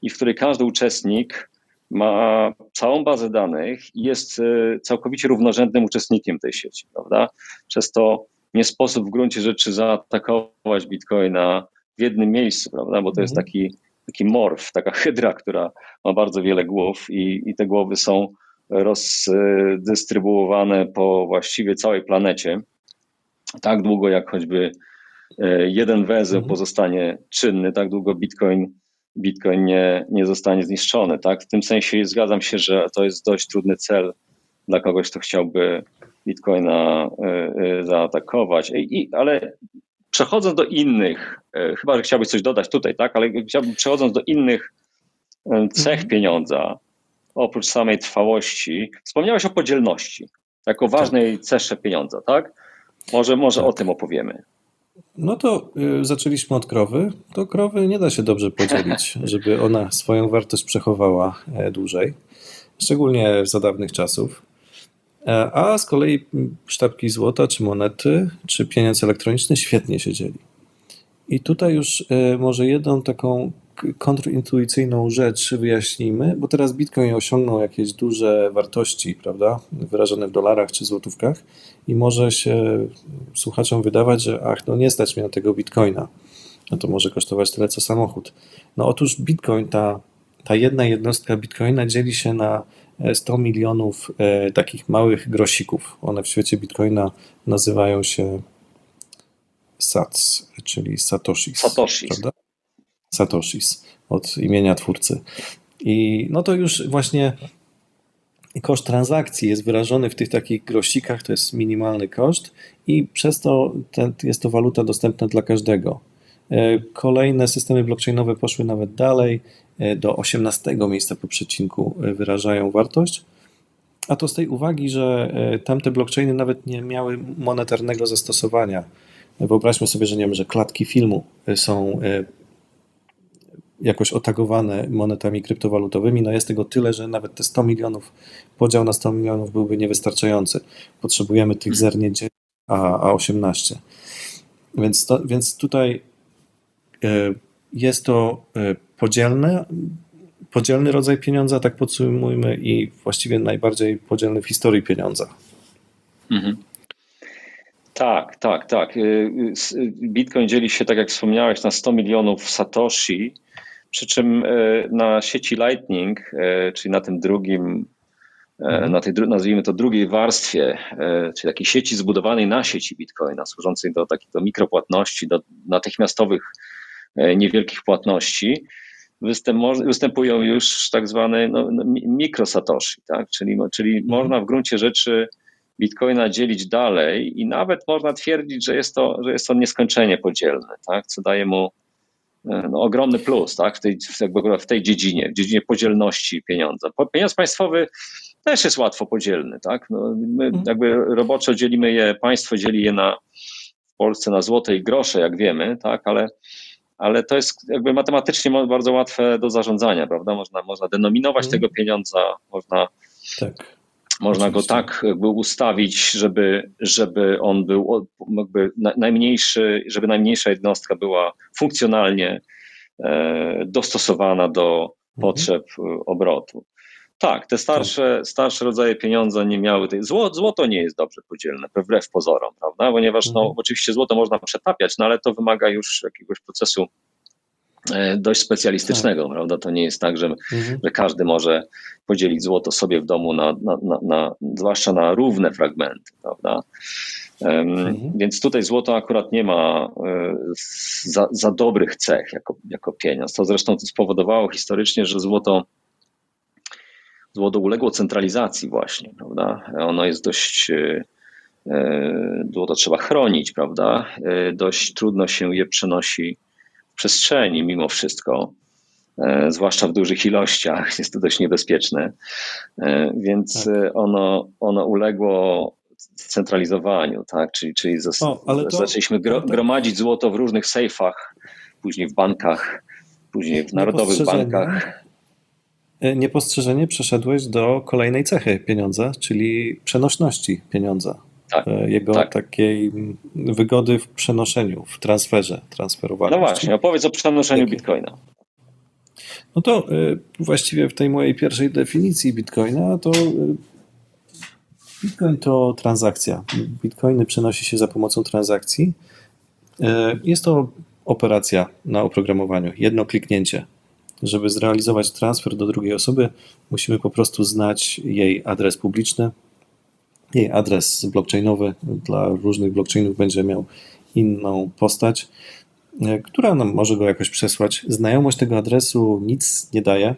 i w której każdy uczestnik ma całą bazę danych i jest e, całkowicie równorzędnym uczestnikiem tej sieci, prawda? Przez to nie sposób w gruncie rzeczy zaatakować Bitcoina w jednym miejscu, prawda? Bo to jest mhm. taki, taki morf, taka hydra, która ma bardzo wiele głów i, i te głowy są rozdystrybuowane po właściwie całej planecie. Tak długo jak choćby e, jeden węzeł mhm. pozostanie czynny, tak długo Bitcoin, Bitcoin nie, nie zostanie zniszczony. Tak? W tym sensie zgadzam się, że to jest dość trudny cel dla kogoś, kto chciałby Bitcoina e, e, zaatakować. I, ale przechodząc do innych, chyba że chciałbyś coś dodać tutaj, tak? Ale chciałbym przechodząc do innych cech mhm. pieniądza, oprócz samej trwałości, wspomniałeś o podzielności, jako tak. ważnej tak. cesze pieniądza, tak? Może, może tak. o tym opowiemy. No to y, zaczęliśmy od krowy. To krowy nie da się dobrze podzielić, żeby ona swoją wartość przechowała e, dłużej, szczególnie za dawnych czasów. E, a z kolei sztabki złota, czy monety, czy pieniądz elektroniczny świetnie się dzieli. I tutaj już e, może jedną taką kontrintuicyjną rzecz wyjaśnijmy, bo teraz Bitcoin osiągnął jakieś duże wartości, prawda, wyrażone w dolarach czy złotówkach i może się słuchaczom wydawać, że ach, no nie stać mnie na tego Bitcoina, no to może kosztować tyle co samochód. No otóż Bitcoin, ta, ta jedna jednostka Bitcoina dzieli się na 100 milionów e, takich małych grosików. One w świecie Bitcoina nazywają się SATS, czyli Satoshis. Satoshis. Prawda? Satoshis od imienia twórcy. I no to już właśnie koszt transakcji jest wyrażony w tych takich grosikach, to jest minimalny koszt i przez to ten, jest to waluta dostępna dla każdego. E, kolejne systemy blockchainowe poszły nawet dalej, do 18 miejsca po przecinku e, wyrażają wartość. A to z tej uwagi, że tamte blockchainy nawet nie miały monetarnego zastosowania. Wyobraźmy sobie, że nie wiem, że klatki filmu są jakoś otagowane monetami kryptowalutowymi. No jest tego tyle, że nawet te 100 milionów, podział na 100 milionów byłby niewystarczający. Potrzebujemy tych zer nie 10, a, a 18. Więc, to, więc tutaj e, jest to e, podzielne, podzielny rodzaj pieniądza, tak podsumujmy, i właściwie najbardziej podzielny w historii pieniądza. Mhm. Tak, tak, tak. Y, Bitcoin dzieli się, tak jak wspomniałeś, na 100 milionów Satoshi, przy czym e, na sieci Lightning, e, czyli na tym drugim, mhm. na tej, nazwijmy to drugiej warstwie, czyli takiej sieci zbudowanej na sieci Bitcoina, służącej do takich do mikropłatności, do natychmiastowych niewielkich płatności, występują już tak zwane no, no mikrosatoshi, tak? czyli, czyli mhm. można w gruncie rzeczy Bitcoina dzielić dalej i nawet można twierdzić, że jest to, że jest to nieskończenie podzielne, tak? co daje mu no, ogromny plus tak, w, tej, w tej dziedzinie, w dziedzinie podzielności pieniądza. Pieniądz państwowy też jest łatwo podzielny. Tak? No, my mhm. jakby roboczo dzielimy je, państwo dzieli je na, w Polsce na złote i grosze, jak wiemy, tak? ale, ale to jest jakby matematycznie bardzo łatwe do zarządzania, prawda? Można, można denominować mhm. tego pieniądza, można tak. Można Oczywiście. go tak jakby ustawić, żeby, żeby on był jakby najmniejszy, żeby najmniejsza jednostka była funkcjonalnie e, dostosowana do mhm. potrzeb mhm. obrotu. Tak, te starsze, tak. starsze rodzaje pieniądza nie miały tej. Zło, złoto nie jest dobrze podzielne, wbrew pozorom, prawda? Ponieważ no, mhm. oczywiście złoto można przetapiać, no ale to wymaga już jakiegoś procesu E, dość specjalistycznego, tak. prawda? To nie jest tak, że, mhm. że każdy może podzielić złoto sobie w domu na, na, na, na zwłaszcza na równe fragmenty, prawda? Mhm. Więc tutaj złoto akurat nie ma e, za, za dobrych cech jako, jako pieniądz. To zresztą spowodowało historycznie, że złoto złoto uległo centralizacji właśnie, prawda? Ono jest dość e, złoto trzeba chronić, prawda? Dość trudno się je przenosi przestrzeni mimo wszystko, e, zwłaszcza w dużych ilościach, jest to dość niebezpieczne, e, więc tak. E, ono, ono uległo centralizowaniu, tak? czyli, czyli o, to... zaczęliśmy gro, tak. gromadzić złoto w różnych sejfach, później w bankach, później w narodowych bankach. Niepostrzeżenie przeszedłeś do kolejnej cechy pieniądza, czyli przenośności pieniądza. tak, jego tak. takiej wygody w przenoszeniu, w transferze, transferowaniu. No właśnie, opowiedz o przenoszeniu Jakie? bitcoina. No to właściwie w tej mojej pierwszej definicji bitcoina to Bitcoin to transakcja. Bitcoiny przenosi się za pomocą transakcji. Jest to operacja na oprogramowaniu, jedno kliknięcie. Żeby zrealizować transfer do drugiej osoby, musimy po prostu znać jej adres publiczny. Jej adres blockchainowy dla różnych blockchainów będzie miał inną postać, e, która nam może go jakoś przesłać. Znajomość tego adresu nic nie daje.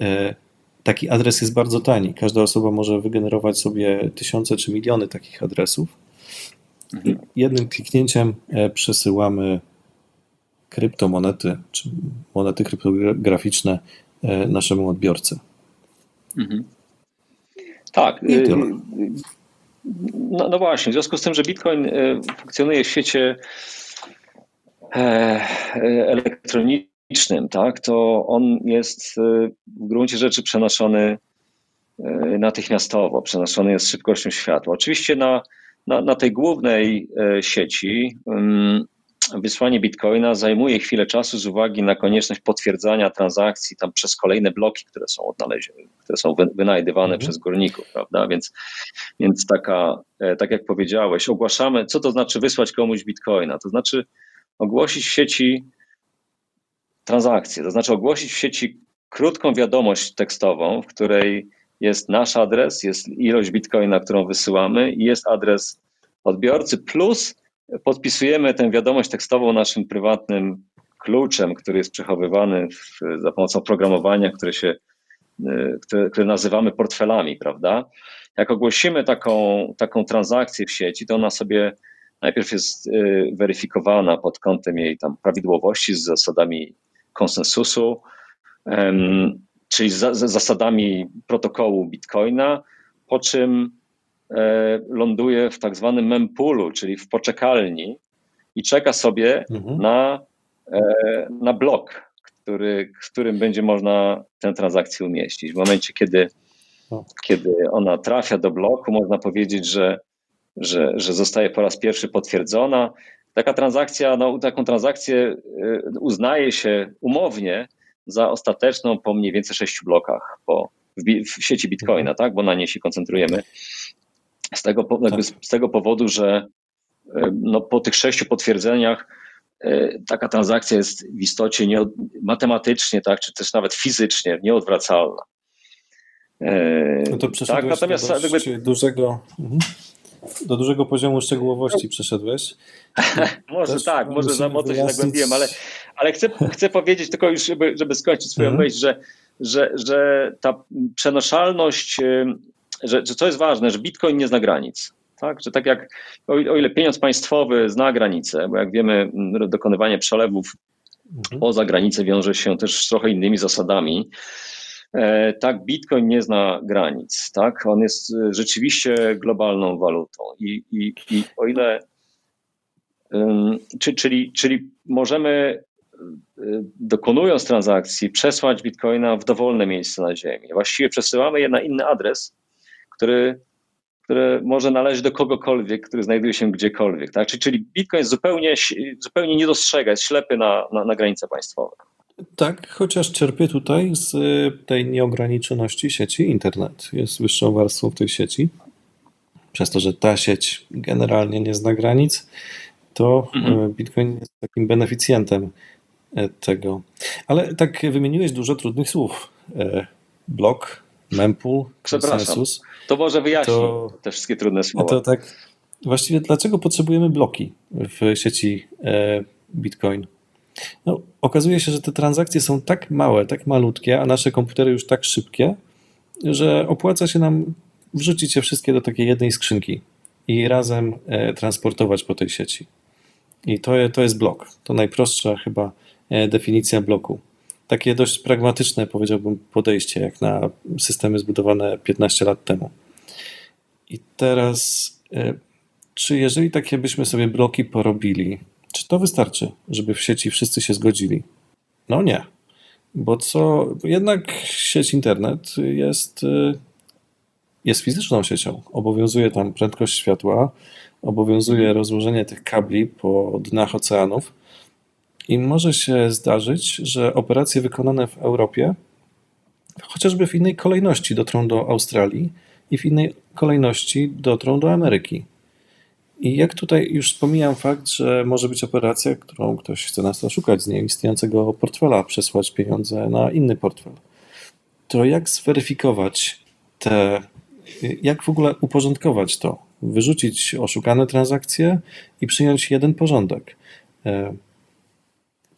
E, taki adres jest bardzo tani. Każda osoba może wygenerować sobie tysiące czy miliony takich adresów. Mhm. Jednym kliknięciem e, przesyłamy kryptomonety czy monety kryptograficzne e, naszemu odbiorcy. Mhm. Tak. Y, no, no, właśnie, w związku z tym, że Bitcoin y, funkcjonuje w świecie e, e, elektronicznym, tak, to on jest y, w gruncie rzeczy przenoszony natychmiastowo, przenoszony jest szybkością światła. Oczywiście na, na, na tej głównej sieci wysłanie bitcoina zajmuje chwilę czasu z uwagi na konieczność potwierdzania transakcji tam przez kolejne bloki, które są odnalezione, które są wynajdywane mhm. przez górników, prawda? Więc, więc taka, e, tak jak powiedziałeś, ogłaszamy, co to znaczy wysłać komuś bitcoina? To znaczy ogłosić w sieci transakcję, to znaczy ogłosić w sieci krótką wiadomość tekstową, w której jest nasz adres, jest ilość bitcoina, którą wysyłamy i jest adres odbiorcy plus podpisujemy tę wiadomość tekstową naszym prywatnym kluczem, który jest przechowywany w, za pomocą programowania, które, się, y, które, które nazywamy portfelami, prawda? Jak ogłosimy taką, taką transakcję w sieci, to ona sobie najpierw jest y, weryfikowana pod kątem jej tam prawidłowości z zasadami konsensusu, czyli z zasadami protokołu Bitcoina, po czym E, ląduje w tak zwanym mempoolu, czyli w poczekalni i czeka sobie mhm. na, e, na blok, który, w którym będzie można tę transakcję umieścić. W momencie, kiedy, kiedy ona trafia do bloku, można powiedzieć, że, że, że zostaje po raz pierwszy potwierdzona. Taka transakcja, no, taką transakcję e, uznaje się umownie za ostateczną po mniej więcej sześciu blokach po, w, w sieci Bitcoina, mhm. tak? bo na niej się koncentrujemy. Z tego, tak. z tego powodu, że e, no, po tych sześciu potwierdzeniach e, taka transakcja jest w istocie nie, matematycznie, tak, czy też nawet fizycznie nieodwracalna. E, no to przeszedłeś tak, natomiast do jakby... dużego, mhm. do dużego poziomu szczegółowości przeszedłeś. może Też tak, może za mocno wyjaśnić... się zagłębiłem, ale, ale chcę, chcę powiedzieć tylko już, żeby, żeby skończyć swoją mhm. myśl, że, że, że ta przenoszalność że, że co jest ważne, że Bitcoin nie zna granic. Tak? Że tak jak o ile pieniądz państwowy zna granice, bo jak wiemy, dokonywanie przelewów mhm. poza granicę wiąże się też z trochę innymi zasadami. E, tak, Bitcoin nie zna granic. Tak? On jest e, rzeczywiście globalną walutą. I, i, i o ile. czyli, czyli możemy e, dokonując transakcji, przesłać bitcoina w dowolne miejsce na Ziemi. Właściwie przesyłamy je na inny adres, który, który może należeć do kogokolwiek, który znajduje się gdziekolwiek. Tak? Czyli, czyli Bitcoin zupełnie, zupełnie nie dostrzega, jest ślepy na, na, na granice państwowe. Tak, chociaż czerpie tutaj z tej nieograniczoności sieci internet. Jest wyższą warstwą tej sieci. Przez to, że ta sieć generalnie nie zna granic, to mhm. E, Bitcoin jest takim beneficjentem e, tego. Ale tak wymieniłeś dużo trudnych słów. E, blok, mempool, konsensus. To może wyjaśni to, te wszystkie trudne słowa. To tak, właściwie dlaczego potrzebujemy bloki w sieci e, Bitcoin? No, okazuje się, że te transakcje są tak małe, tak malutkie, a nasze komputery już tak szybkie, że opłaca się nam wrzucić je wszystkie do takiej jednej skrzynki i razem e, transportować po tej sieci. I to, to jest blok. To najprostsza chyba e, definicja bloku takie dość pragmatyczne, powiedziałbym, podejście, jak na systemy zbudowane 15 lat temu. I teraz, e, czy jeżeli takie byśmy sobie bloki porobili, czy to wystarczy, żeby w sieci wszyscy się zgodzili? No nie. Bo co, jednak sieć internet jest e, jest fizyczną siecią. Obowiązuje tam prędkość światła, obowiązuje rozłożenie tych kabli po dnach oceanów i może się zdarzyć, że operacje wykonane w Europie, chociażby w innej kolejności dotrą do Australii i w innej kolejności dotrą do Ameryki. I jak tutaj już pomijam fakt, że może być operacja, którą ktoś chce nas oszukać z nieistniejącego portfela, przesłać pieniądze na inny portfel, to jak zweryfikować te, jak w ogóle uporządkować to? Wyrzucić oszukane transakcje i przyjąć jeden porządek e,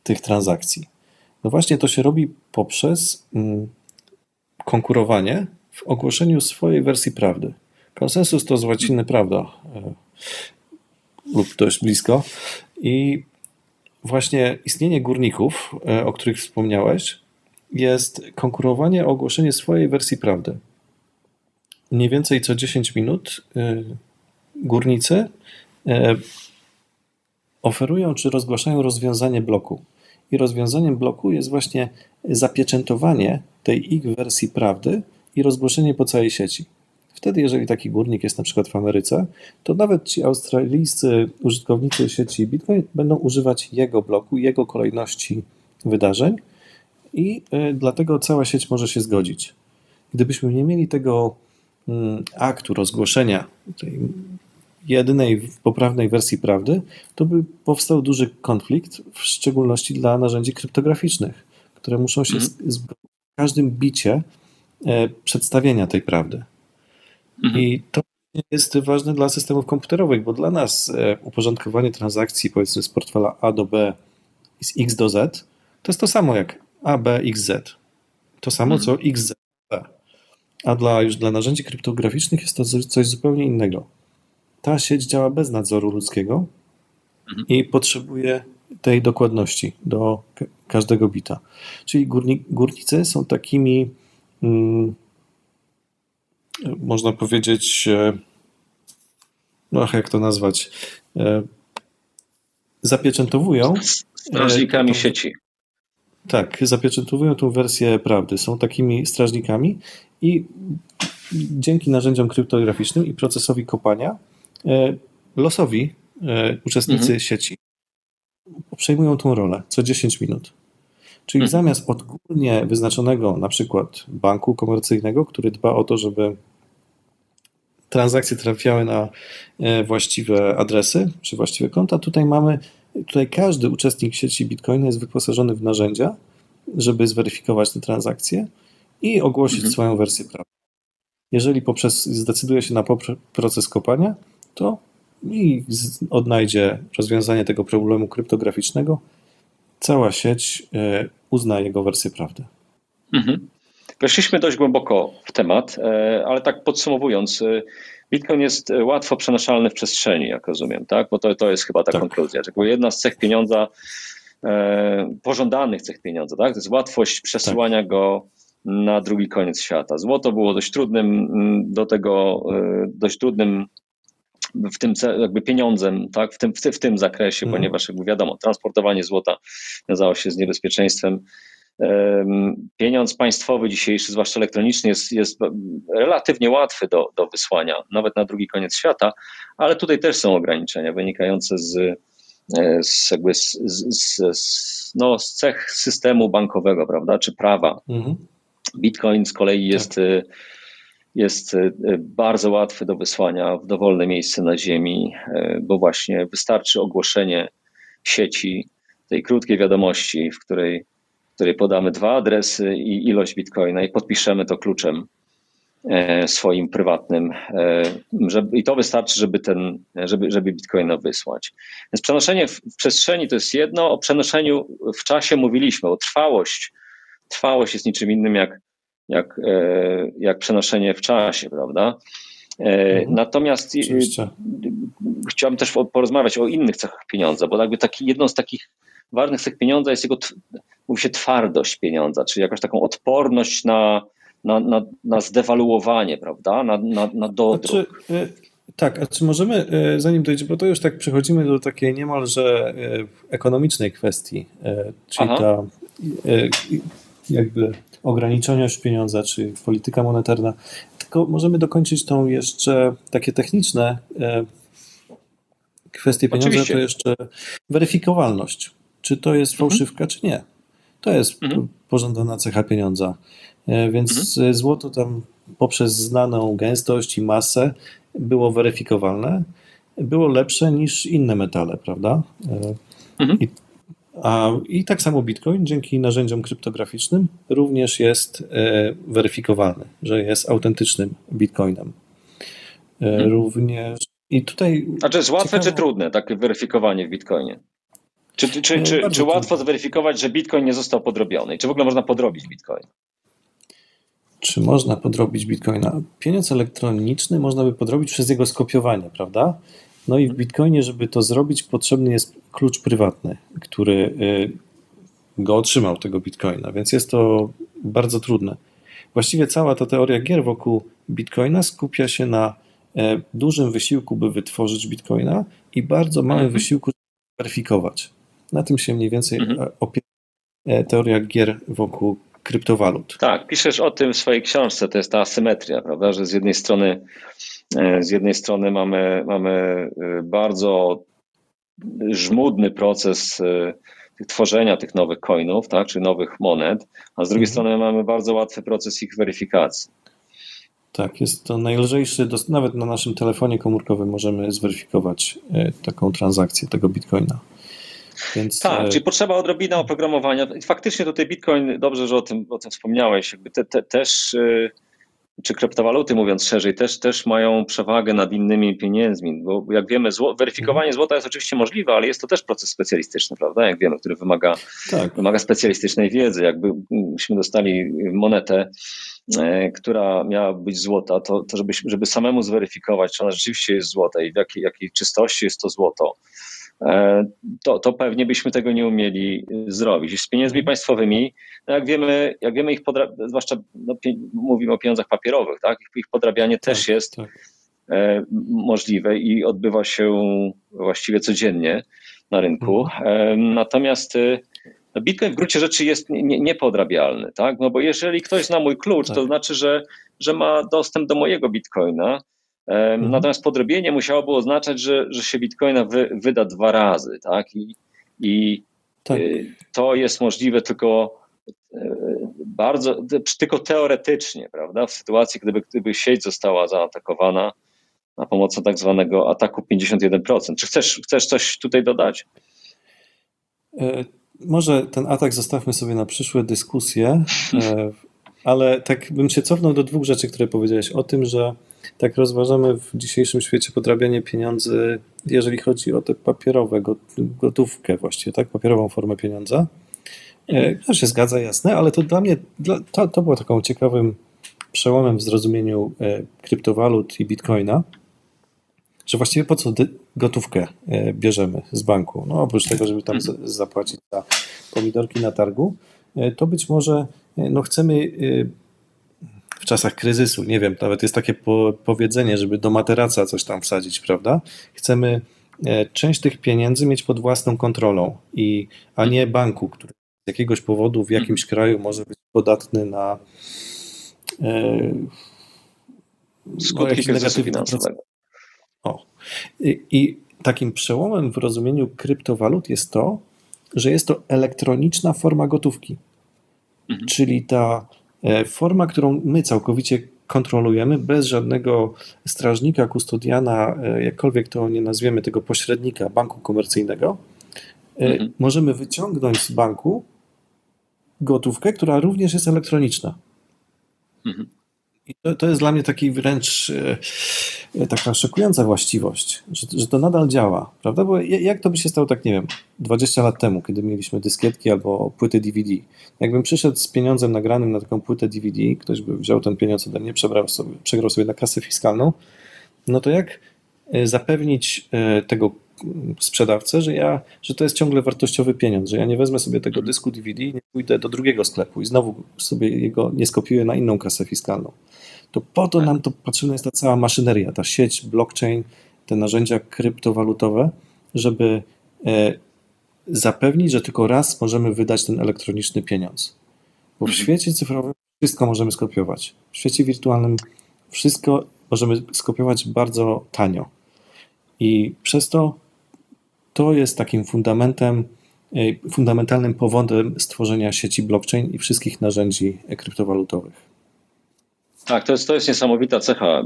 tych transakcji. No właśnie to się robi poprzez mm, konkurowanie w ogłoszeniu swojej wersji prawdy. Konsensus to z łaciny prawda e, lub dość blisko. I właśnie istnienie górników, e, o których wspomniałeś, jest konkurowanie o ogłoszenie swojej wersji prawdy. Mniej więcej co 10 minut e, górnicy oferują czy rozgłaszają rozwiązanie bloku. I rozwiązaniem bloku jest właśnie zapieczętowanie tej ich wersji prawdy i rozgłoszenie po całej sieci. Wtedy, jeżeli taki górnik jest na przykład w Ameryce, to nawet ci australijscy użytkownicy sieci Bitcoin będą używać jego bloku, jego kolejności wydarzeń i y, dlatego cała sieć może się zgodzić. Gdybyśmy nie mieli tego mm, aktu rozgłoszenia tej jedynej poprawnej wersji prawdy, to by powstał duży konflikt, w szczególności dla narzędzi kryptograficznych, które muszą się mm. w każdym bicie e, przedstawienia tej prawdy. Mhm. I to jest ważne dla systemów komputerowych, bo dla nas e, uporządkowanie transakcji, powiedzmy z portfela A do B z X do Z, to jest to samo jak A, B, X, Z. To samo mhm. co X, Z, B. A dla, już dla narzędzi kryptograficznych jest to coś zupełnie innego. Ta sieć działa bez nadzoru ludzkiego mhm. i potrzebuje tej dokładności do każdego bita. Czyli górni, górnicy są takimi mm, można powiedzieć, e, no jak to nazwać, e, zapieczętowują. Strażnikami tą, sieci. Tak, zapieczętowują tą wersję prawdy. Są takimi strażnikami i dzięki narzędziom kryptograficznym i procesowi kopania e, losowi uczestnicy mhm. sieci przejmują tą rolę co 10 minut. Czyli mhm. zamiast odgórnie wyznaczonego na przykład banku komercyjnego, który dba o to, żeby transakcje trafiały na e, właściwe adresy czy właściwe konta, tutaj mamy, tutaj każdy uczestnik sieci Bitcoin jest wyposażony w narzędzia, żeby zweryfikować te transakcje i ogłosić mhm. swoją wersję prawdy. Jeżeli poprzez zdecyduje się na proces kopania, to i odnajdzie rozwiązanie tego problemu kryptograficznego, cała sieć e, uzna jego wersję prawdy. Mhm. Weszliśmy dość głęboko w temat, e, ale tak podsumowując, e, Bitcoin jest łatwo przenoszalny w przestrzeni, jak rozumiem, tak? Bo to, to jest chyba ta tak. konkluzja. Że jedna z cech pieniądza, pożądanych cech pieniądza, tak? To jest łatwość przesyłania tak. go na drugi koniec świata. Złoto było dość trudnym mm, do tego, dość trudnym w tym jakby pieniądzem, tak, w tym, w, w tym zakresie, mhm. ponieważ jakby wiadomo, transportowanie złota wiązało się z niebezpieczeństwem. Pieniądz państwowy dzisiejszy, zwłaszcza elektroniczny, jest, jest relatywnie łatwy do, do wysłania, nawet na drugi koniec świata, ale tutaj też są ograniczenia wynikające z, e, z, jakby z, z, z, no, z cech systemu bankowego, prawda, czy prawa. Mhm. Bitcoin z kolei jest tak e, jest e, bardzo łatwy do wysłania w dowolne miejsce na Ziemi, e, bo właśnie wystarczy ogłoszenie sieci tej krótkiej wiadomości, w której, w której podamy dwa adresy i ilość bitcoina i podpiszemy to kluczem e, swoim prywatnym. I to wystarczy, żeby, ten, żeby, żeby bitcoina wysłać. Więc przenoszenie w przestrzeni to jest jedno, o przenoszeniu w czasie mówiliśmy, o trwałość. Trwałość jest niczym innym jak jak, e, jak przenoszenie w czasie, prawda? E, mhm. Natomiast e, Oczywiście. chciałbym też porozmawiać o innych cechach pieniądza, bo jakby taki, jedną z takich ważnych cech pieniądza jest jego, mówi się, twardość pieniądza, czyli jakaś taką odporność na, na, na, na zdewaluowanie, prawda, na, na, na dodruk. Znaczy, tak, a czy możemy, zanim dojdzie, bo to już tak przechodzimy do takiej niemalże ekonomicznej kwestii, czyli Aha. ta jakby ograniczenia pieniądza, czy polityka monetarna. Tylko możemy dokończyć tą jeszcze takie techniczne e, kwestie pieniądza, Oczywiście. to jeszcze weryfikowalność. Czy to jest mhm. fałszywka, mhm. czy nie. To jest mhm. pożądana cecha pieniądza. E, więc mhm. złoto tam poprzez znaną gęstość i masę było weryfikowalne, było lepsze niż inne metale, prawda? E, mhm. I, I tak samo Bitcoin dzięki narzędziom kryptograficznym również jest e, weryfikowalny, że jest autentycznym Bitcoinem. E, mhm. Również i tutaj. A czy jest łatwe ciekawe... czy trudne takie weryfikowanie w Bitcoinie? Czy, czy, czy, czy, czy łatwo zweryfikować, że Bitcoin nie został podrobiony? I czy w ogóle można podrobić Bitcoin? Czy można podrobić Bitcoina? Pieniądz elektroniczny można by podrobić przez jego skopiowanie, prawda? No i w Bitcoinie, żeby to zrobić, potrzebny jest klucz prywatny, który y, go otrzymał, tego Bitcoina, więc jest to bardzo trudne. Właściwie cała ta teoria gier wokół Bitcoina skupia się na e, dużym wysiłku, by wytworzyć Bitcoina i bardzo małym mhm. wysiłku, żeby weryfikować. Na tym się mniej więcej mhm. opiera e, teoria gier wokół kryptowalut. Tak, piszesz o tym w swojej książce, to jest ta asymetria, prawda, że z jednej strony e, z jednej strony mamy, mamy e, bardzo żmudny proces e, tworzenia tych nowych coinów, tak, czy nowych monet, a z drugiej mhm. strony mamy bardzo łatwy proces ich weryfikacji. Tak, jest to najlżejszy, nawet na naszym telefonie komórkowym możemy zweryfikować taką transakcję tego bitcoina. Więc... Tak, e, czyli potrzeba odrobina oprogramowania. Faktycznie tutaj Bitcoin, dobrze, że o tym, o tym wspomniałeś, jakby te, te, też, e, czy kryptowaluty mówiąc szerzej, też, też mają przewagę nad innymi pieniędzmi, bo jak wiemy, zło, weryfikowanie złota jest oczywiście możliwe, ale jest to też proces specjalistyczny, prawda? Jak wiemy, który wymaga, tak. wymaga specjalistycznej wiedzy. Jakbyśmy dostali monetę, e, która miała być złota, to, to żeby, żeby samemu zweryfikować, czy ona rzeczywiście jest złota i w jakiej, jakiej czystości jest to złoto, to, to pewnie byśmy tego nie umieli zrobić. Z pieniędzmi mhm. państwowymi, no jak wiemy, jak wiemy ich podrabianie, zwłaszcza no, mówimy o pieniądzach papierowych, tak? ich podrabianie tak, też jest tak. E, możliwe i odbywa się właściwie codziennie na rynku. Mhm. E, natomiast no, Bitcoin w gruncie rzeczy jest niepodrabialny, tak? No bo jeżeli ktoś zna mój klucz, tak. to znaczy, że, że ma dostęp do mojego Bitcoina, Mhm. Natomiast podrobienie musiałoby oznaczać, że, że się bitcoina wy, wyda dwa razy, tak? I, i tak. Y, to jest możliwe tylko y, bardzo, tylko teoretycznie, prawda? W sytuacji, gdyby, gdyby sieć została zaatakowana na pomocą tak zwanego ataku 51%. Czy chcesz, chcesz coś tutaj dodać? E, może ten atak zostawmy sobie na przyszłe dyskusje, e, ale tak bym się cofnął do dwóch rzeczy, które powiedziałeś. O tym, że tak rozważamy w dzisiejszym świecie podrabianie pieniędzy, jeżeli chodzi o te papierowe, gotówkę właściwie, tak, papierową formę pieniądza. E, to się zgadza, jasne, ale to dla mnie, to, to było taką ciekawym przełomem w zrozumieniu e, kryptowalut i bitcoina, że właściwie po co gotówkę e, bierzemy z banku? No oprócz tego, żeby tam zapłacić za pomidorki na targu, to być może no chcemy w czasach kryzysu, nie wiem, nawet jest takie po, powiedzenie, żeby do materaca coś tam wsadzić, prawda? Chcemy e, część tych pieniędzy mieć pod własną kontrolą, i, a nie banku, który z jakiegoś powodu w jakimś mhm. kraju może być podatny na e, skutki no, kryzysu finansowego. O. I, I takim przełomem w rozumieniu kryptowalut jest to, że jest to elektroniczna forma gotówki. Mhm. Czyli ta forma, którą my całkowicie kontrolujemy, bez żadnego strażnika, kustodiana, e, jakkolwiek to nie nazwiemy, tego pośrednika banku komercyjnego, e, mhm. możemy wyciągnąć z banku gotówkę, która również jest elektroniczna. Mhm. I to, to jest dla mnie taki wręcz e, taka szokująca właściwość, że, że to nadal działa, prawda? Bo jak to by się stało tak, nie wiem, 20 lat temu, kiedy mieliśmy dyskietki albo płyty DVD. Jakbym przyszedł z pieniądzem nagranym na taką płytę DVD, ktoś by wziął ten pieniądz ode mnie, przebrał sobie, przegrał sobie na kasę fiskalną, no to jak e, zapewnić e, tego sprzedawcę, że, ja, że to jest ciągle wartościowy pieniądz, że ja nie wezmę sobie tego dysku DVD i nie pójdę do drugiego sklepu i znowu sobie jego nie skopiuję na inną kasę fiskalną. To po to nam to potrzebna jest ta cała maszyneria, ta sieć, blockchain, te narzędzia kryptowalutowe, żeby e, zapewnić, że tylko raz możemy wydać ten elektroniczny pieniądz. Bo w mhm. świecie cyfrowym wszystko możemy skopiować. W świecie wirtualnym wszystko możemy skopiować bardzo tanio. I przez to to jest takim fundamentem, e, fundamentalnym powodem stworzenia sieci blockchain i wszystkich narzędzi kryptowalutowych. Tak, to jest, to jest niesamowita cecha e,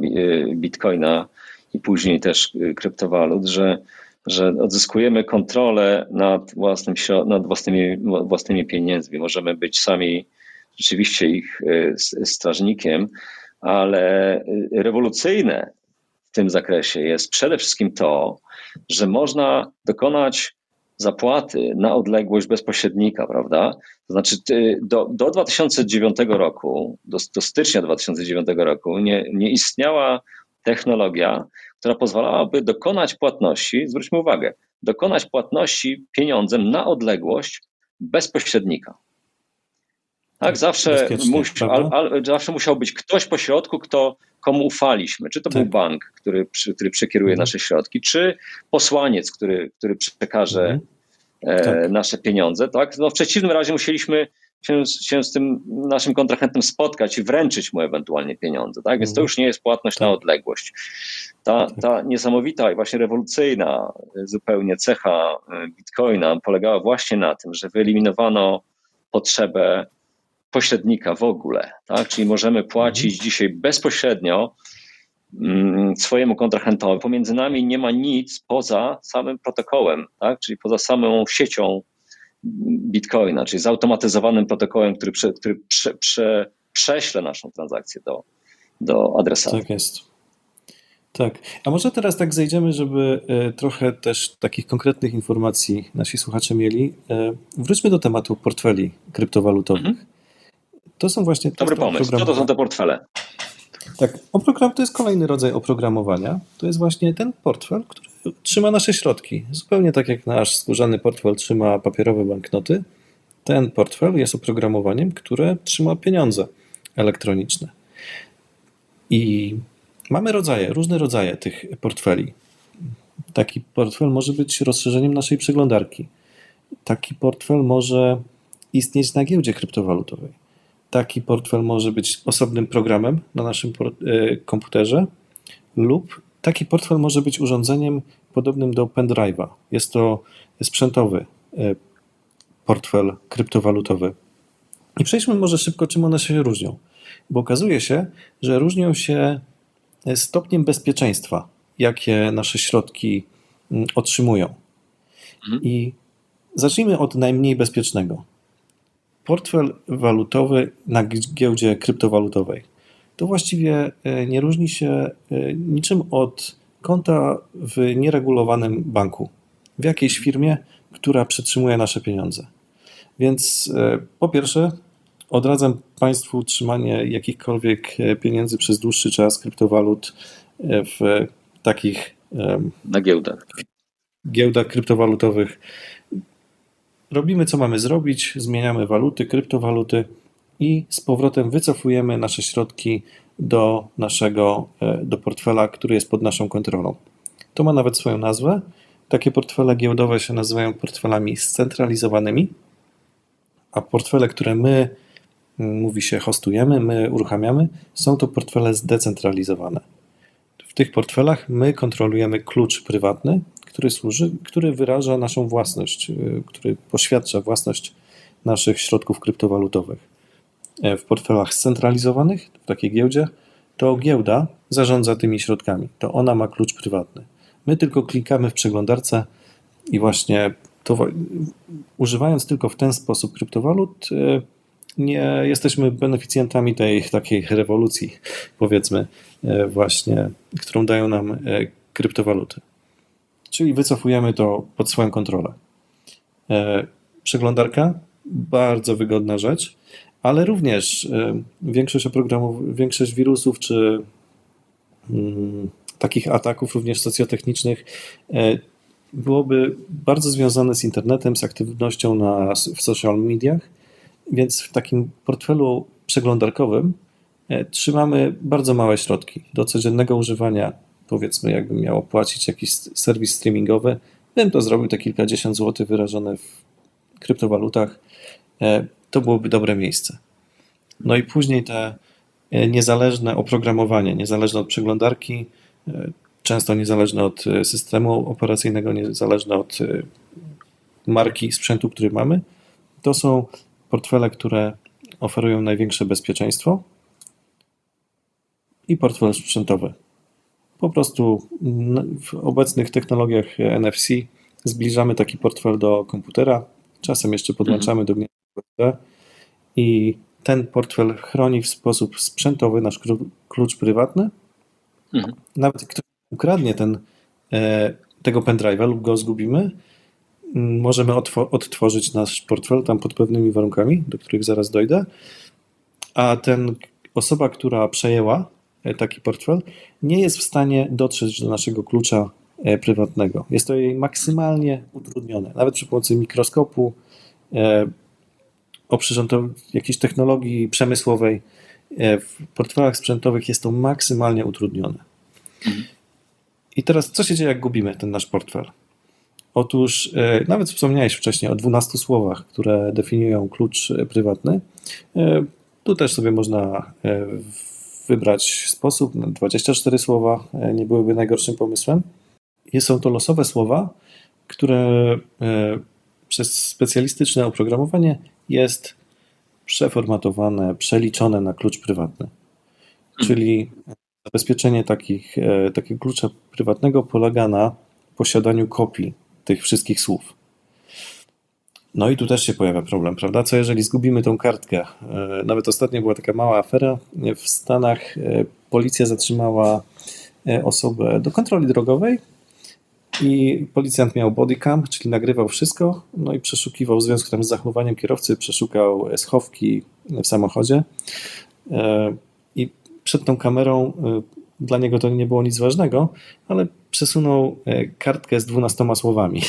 Bitcoina i później też e, kryptowalut, że, że odzyskujemy kontrolę nad, własnym, nad własnymi, własnymi pieniędzmi. Możemy być sami rzeczywiście ich strażnikiem, ale rewolucyjne w tym zakresie jest przede wszystkim to, że można dokonać zapłaty na odległość bezpośrednika, prawda? To znaczy do, do 2009 roku, do, do stycznia 2009 roku nie, nie istniała technologia, która pozwalałaby dokonać płatności, zwróćmy uwagę, dokonać płatności pieniądzem na odległość bezpośrednika. Tak, zawsze, musi, al, al, zawsze musiał być ktoś po środku, kto, komu ufaliśmy. Czy to tak. był bank, który, który przekieruje mhm. nasze środki, czy posłaniec, który, który przekaże mhm. tak. nasze pieniądze. Tak? No w przeciwnym razie musieliśmy się, się z tym naszym kontrahentem spotkać i wręczyć mu ewentualnie pieniądze. Tak? Więc to mhm. już nie jest płatność tak. na odległość. Ta, tak. ta niesamowita i właśnie rewolucyjna zupełnie cecha e, Bitcoina polegała właśnie na tym, że wyeliminowano potrzebę pośrednika w ogóle, tak? Czyli możemy płacić mhm. dzisiaj bezpośrednio mm, swojemu kontrahentowi. Pomiędzy nami nie ma nic poza samym protokołem, tak? czyli poza samą siecią Bitcoina, czyli zautomatyzowanym protokołem, który, prze, który prze, prze, prześle naszą transakcję do, do adresata. Tak jest. Tak. A może teraz tak zejdziemy, żeby e, trochę też takich konkretnych informacji nasi słuchacze mieli. E, wróćmy do tematu portfeli kryptowalutowych. Mhm. To są właśnie Dobry pomysł. Co to są te portfele? Tak, oprogram to jest kolejny rodzaj oprogramowania. To jest właśnie ten portfel, który trzyma nasze środki. Zupełnie tak jak nasz skórzany portfel trzyma papierowe banknoty, ten portfel jest oprogramowaniem, które trzyma pieniądze elektroniczne. I mamy rodzaje, różne rodzaje tych portfeli. Taki portfel może być rozszerzeniem naszej przeglądarki. Taki portfel może istnieć na giełdzie kryptowalutowej taki portfel może być osobnym programem na naszym e, komputerze lub taki portfel może być urządzeniem podobnym do pendrive'a. Jest to sprzętowy e, portfel kryptowalutowy. I przejdźmy może szybko, czym one się różnią. Bo okazuje się, że różnią się stopniem bezpieczeństwa, jakie nasze środki mm, otrzymują. Mhm. I zacznijmy od najmniej bezpiecznego portfel walutowy na giełdzie kryptowalutowej to właściwie e, nie różni się e, niczym od konta w nieregulowanym banku, w jakiejś firmie, która przetrzymuje nasze pieniądze. Więc e, po pierwsze, odradzam Państwu trzymanie jakichkolwiek pieniędzy przez dłuższy czas kryptowalut w takich na giełdach. Giełdach kryptowalutowych robimy co mamy zrobić, zmieniamy waluty, kryptowaluty i z powrotem wycofujemy nasze środki do naszego e, do portfela, który jest pod naszą kontrolą. To ma nawet swoją nazwę. Takie portfele giełdowe się nazywają portfelami scentralizowanymi, a portfele, które my, mówi się, hostujemy, my uruchamiamy, są to portfele zdecentralizowane. W tych portfelach my kontrolujemy klucz prywatny, który służy, który wyraża naszą własność, y, który poświadcza własność naszych środków kryptowalutowych. E, w portfelach scentralizowanych, w takiej giełdzie, to giełda zarządza tymi środkami. To ona ma klucz prywatny. My tylko klikamy w przeglądarce i właśnie to, używając tylko w ten sposób kryptowalut, y, nie jesteśmy beneficjentami tej takiej rewolucji, powiedzmy, y, właśnie, którą dają nam kryptowaluty czyli wycofujemy to pod swoją kontrolę. E, przeglądarka, bardzo wygodna rzecz, ale również e, większość oprogramów, większość wirusów czy mm, takich ataków, również socjotechnicznych, e, byłoby bardzo związane z internetem, z aktywnością na, w social mediach, więc w takim portfelu przeglądarkowym trzymamy bardzo małe środki do codziennego używania powiedzmy, jakbym miał opłacić jakiś serwis streamingowy, bym to zrobił te kilkadziesiąt złotych wyrażone w kryptowalutach. E, to byłoby dobre miejsce. No i później te niezależne oprogramowanie, niezależne od przeglądarki, często niezależne od systemu operacyjnego, niezależne od marki sprzętu, który mamy, to są portfele, które oferują największe bezpieczeństwo i portfel sprzętowy. Po prostu w obecnych technologiach NFC zbliżamy taki portfel do komputera, czasem jeszcze podłączamy do gniazda USB i ten portfel chroni w sposób sprzętowy nasz klucz prywatny. Mhm. Nawet ktoś ukradnie ten, e, tego pendrive'a lub go zgubimy, możemy odtworzyć nasz portfel tam pod pewnymi warunkami, do których zaraz dojdę, a ten osoba, która przejęła taki portfel, nie jest w stanie dotrzeć do naszego klucza e, prywatnego. Jest to jej maksymalnie utrudnione. Nawet przy pomocy mikroskopu, e, oprzyrządowej, jakiejś technologii przemysłowej, w portfelach sprzętowych jest to maksymalnie utrudnione. Mhm. I teraz co się dzieje, jak gubimy ten nasz portfel? Otóż e, nawet wspomniałeś wcześniej o 12 słowach, które definiują klucz e, prywatny. E, tu też sobie można wybrać sposób. 24 słowa nie byłyby najgorszym pomysłem. Są to losowe słowa, które przez specjalistyczne oprogramowanie jest przeformatowane, przeliczone na klucz prywatny. Czyli zabezpieczenie takich, takiego klucza prywatnego polega na posiadaniu kopii tych wszystkich słów. No i tu też się pojawia problem, prawda? Co jeżeli zgubimy tą kartkę? E, nawet ostatnio była taka mała afera. W Stanach e, policja zatrzymała e, osobę do kontroli drogowej i policjant miał bodycam, czyli nagrywał wszystko, no i przeszukiwał w związku z zachowaniem kierowcy, przeszukał schowki w samochodzie i przed tą kamerą dla niego to nie było nic ważnego, ale przesunął e, kartkę z dwunastoma słowami.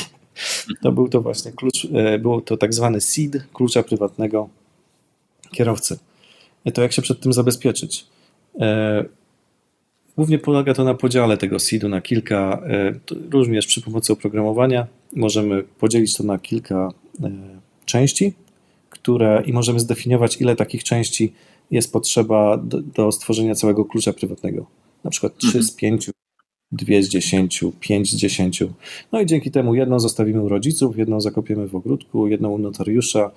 To był to właśnie klucz, e, był to tak zwany seed klucza prywatnego kierowcy. E, to jak się przed tym zabezpieczyć? Głównie polega to na podziale tego seedu na kilka, również przy pomocy oprogramowania możemy podzielić to na kilka części, które i możemy zdefiniować, ile takich części jest potrzeba do, do stworzenia całego klucza prywatnego. Na przykład 3 mhm. z 5 dwie z dziesięciu, pięć z dziesięciu. No i dzięki temu jedną zostawimy u rodziców, jedną zakopiemy w ogródku, jedną u notariusza,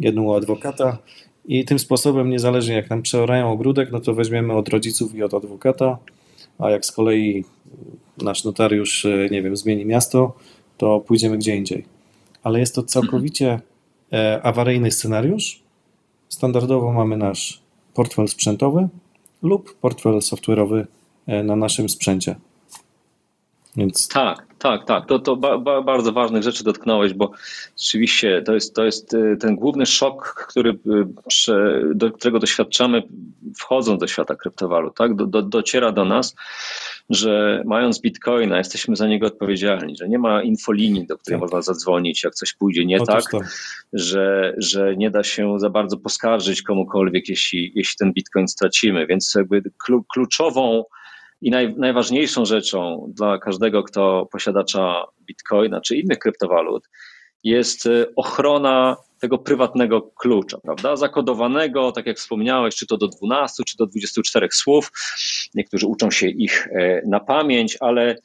jedną u adwokata i tym sposobem, niezależnie jak nam przeorają ogródek, no to weźmiemy od rodziców i od adwokata, a jak z kolei nasz notariusz, nie wiem, zmieni miasto, to pójdziemy gdzie indziej. Ale jest to całkowicie e, awaryjny scenariusz. Standardowo mamy nasz portfel sprzętowy lub portfel software'owy e, na naszym sprzęcie. Więc... Tak, tak, tak. To, to ba, ba, bardzo ważnych rzeczy dotknąłeś, bo rzeczywiście to jest, to jest y, ten główny szok, który, y, do którego doświadczamy wchodząc do świata kryptowalut. Tak? Do, do, dociera do nas, że mając bitcoina, jesteśmy za niego odpowiedzialni, że nie ma infolinii, do której tak. można zadzwonić, jak coś pójdzie nie tak, że, że nie da się za bardzo poskarżyć komukolwiek, jeśli, jeśli ten bitcoin stracimy. Więc jakby kluczową i naj, najważniejszą rzeczą dla każdego, kto posiadacza bitcoina czy innych kryptowalut, jest y, ochrona tego prywatnego klucza, prawda? Zakodowanego, tak jak wspomniałeś, czy to do 12, czy do 24 słów. Niektórzy uczą się ich e, na pamięć, ale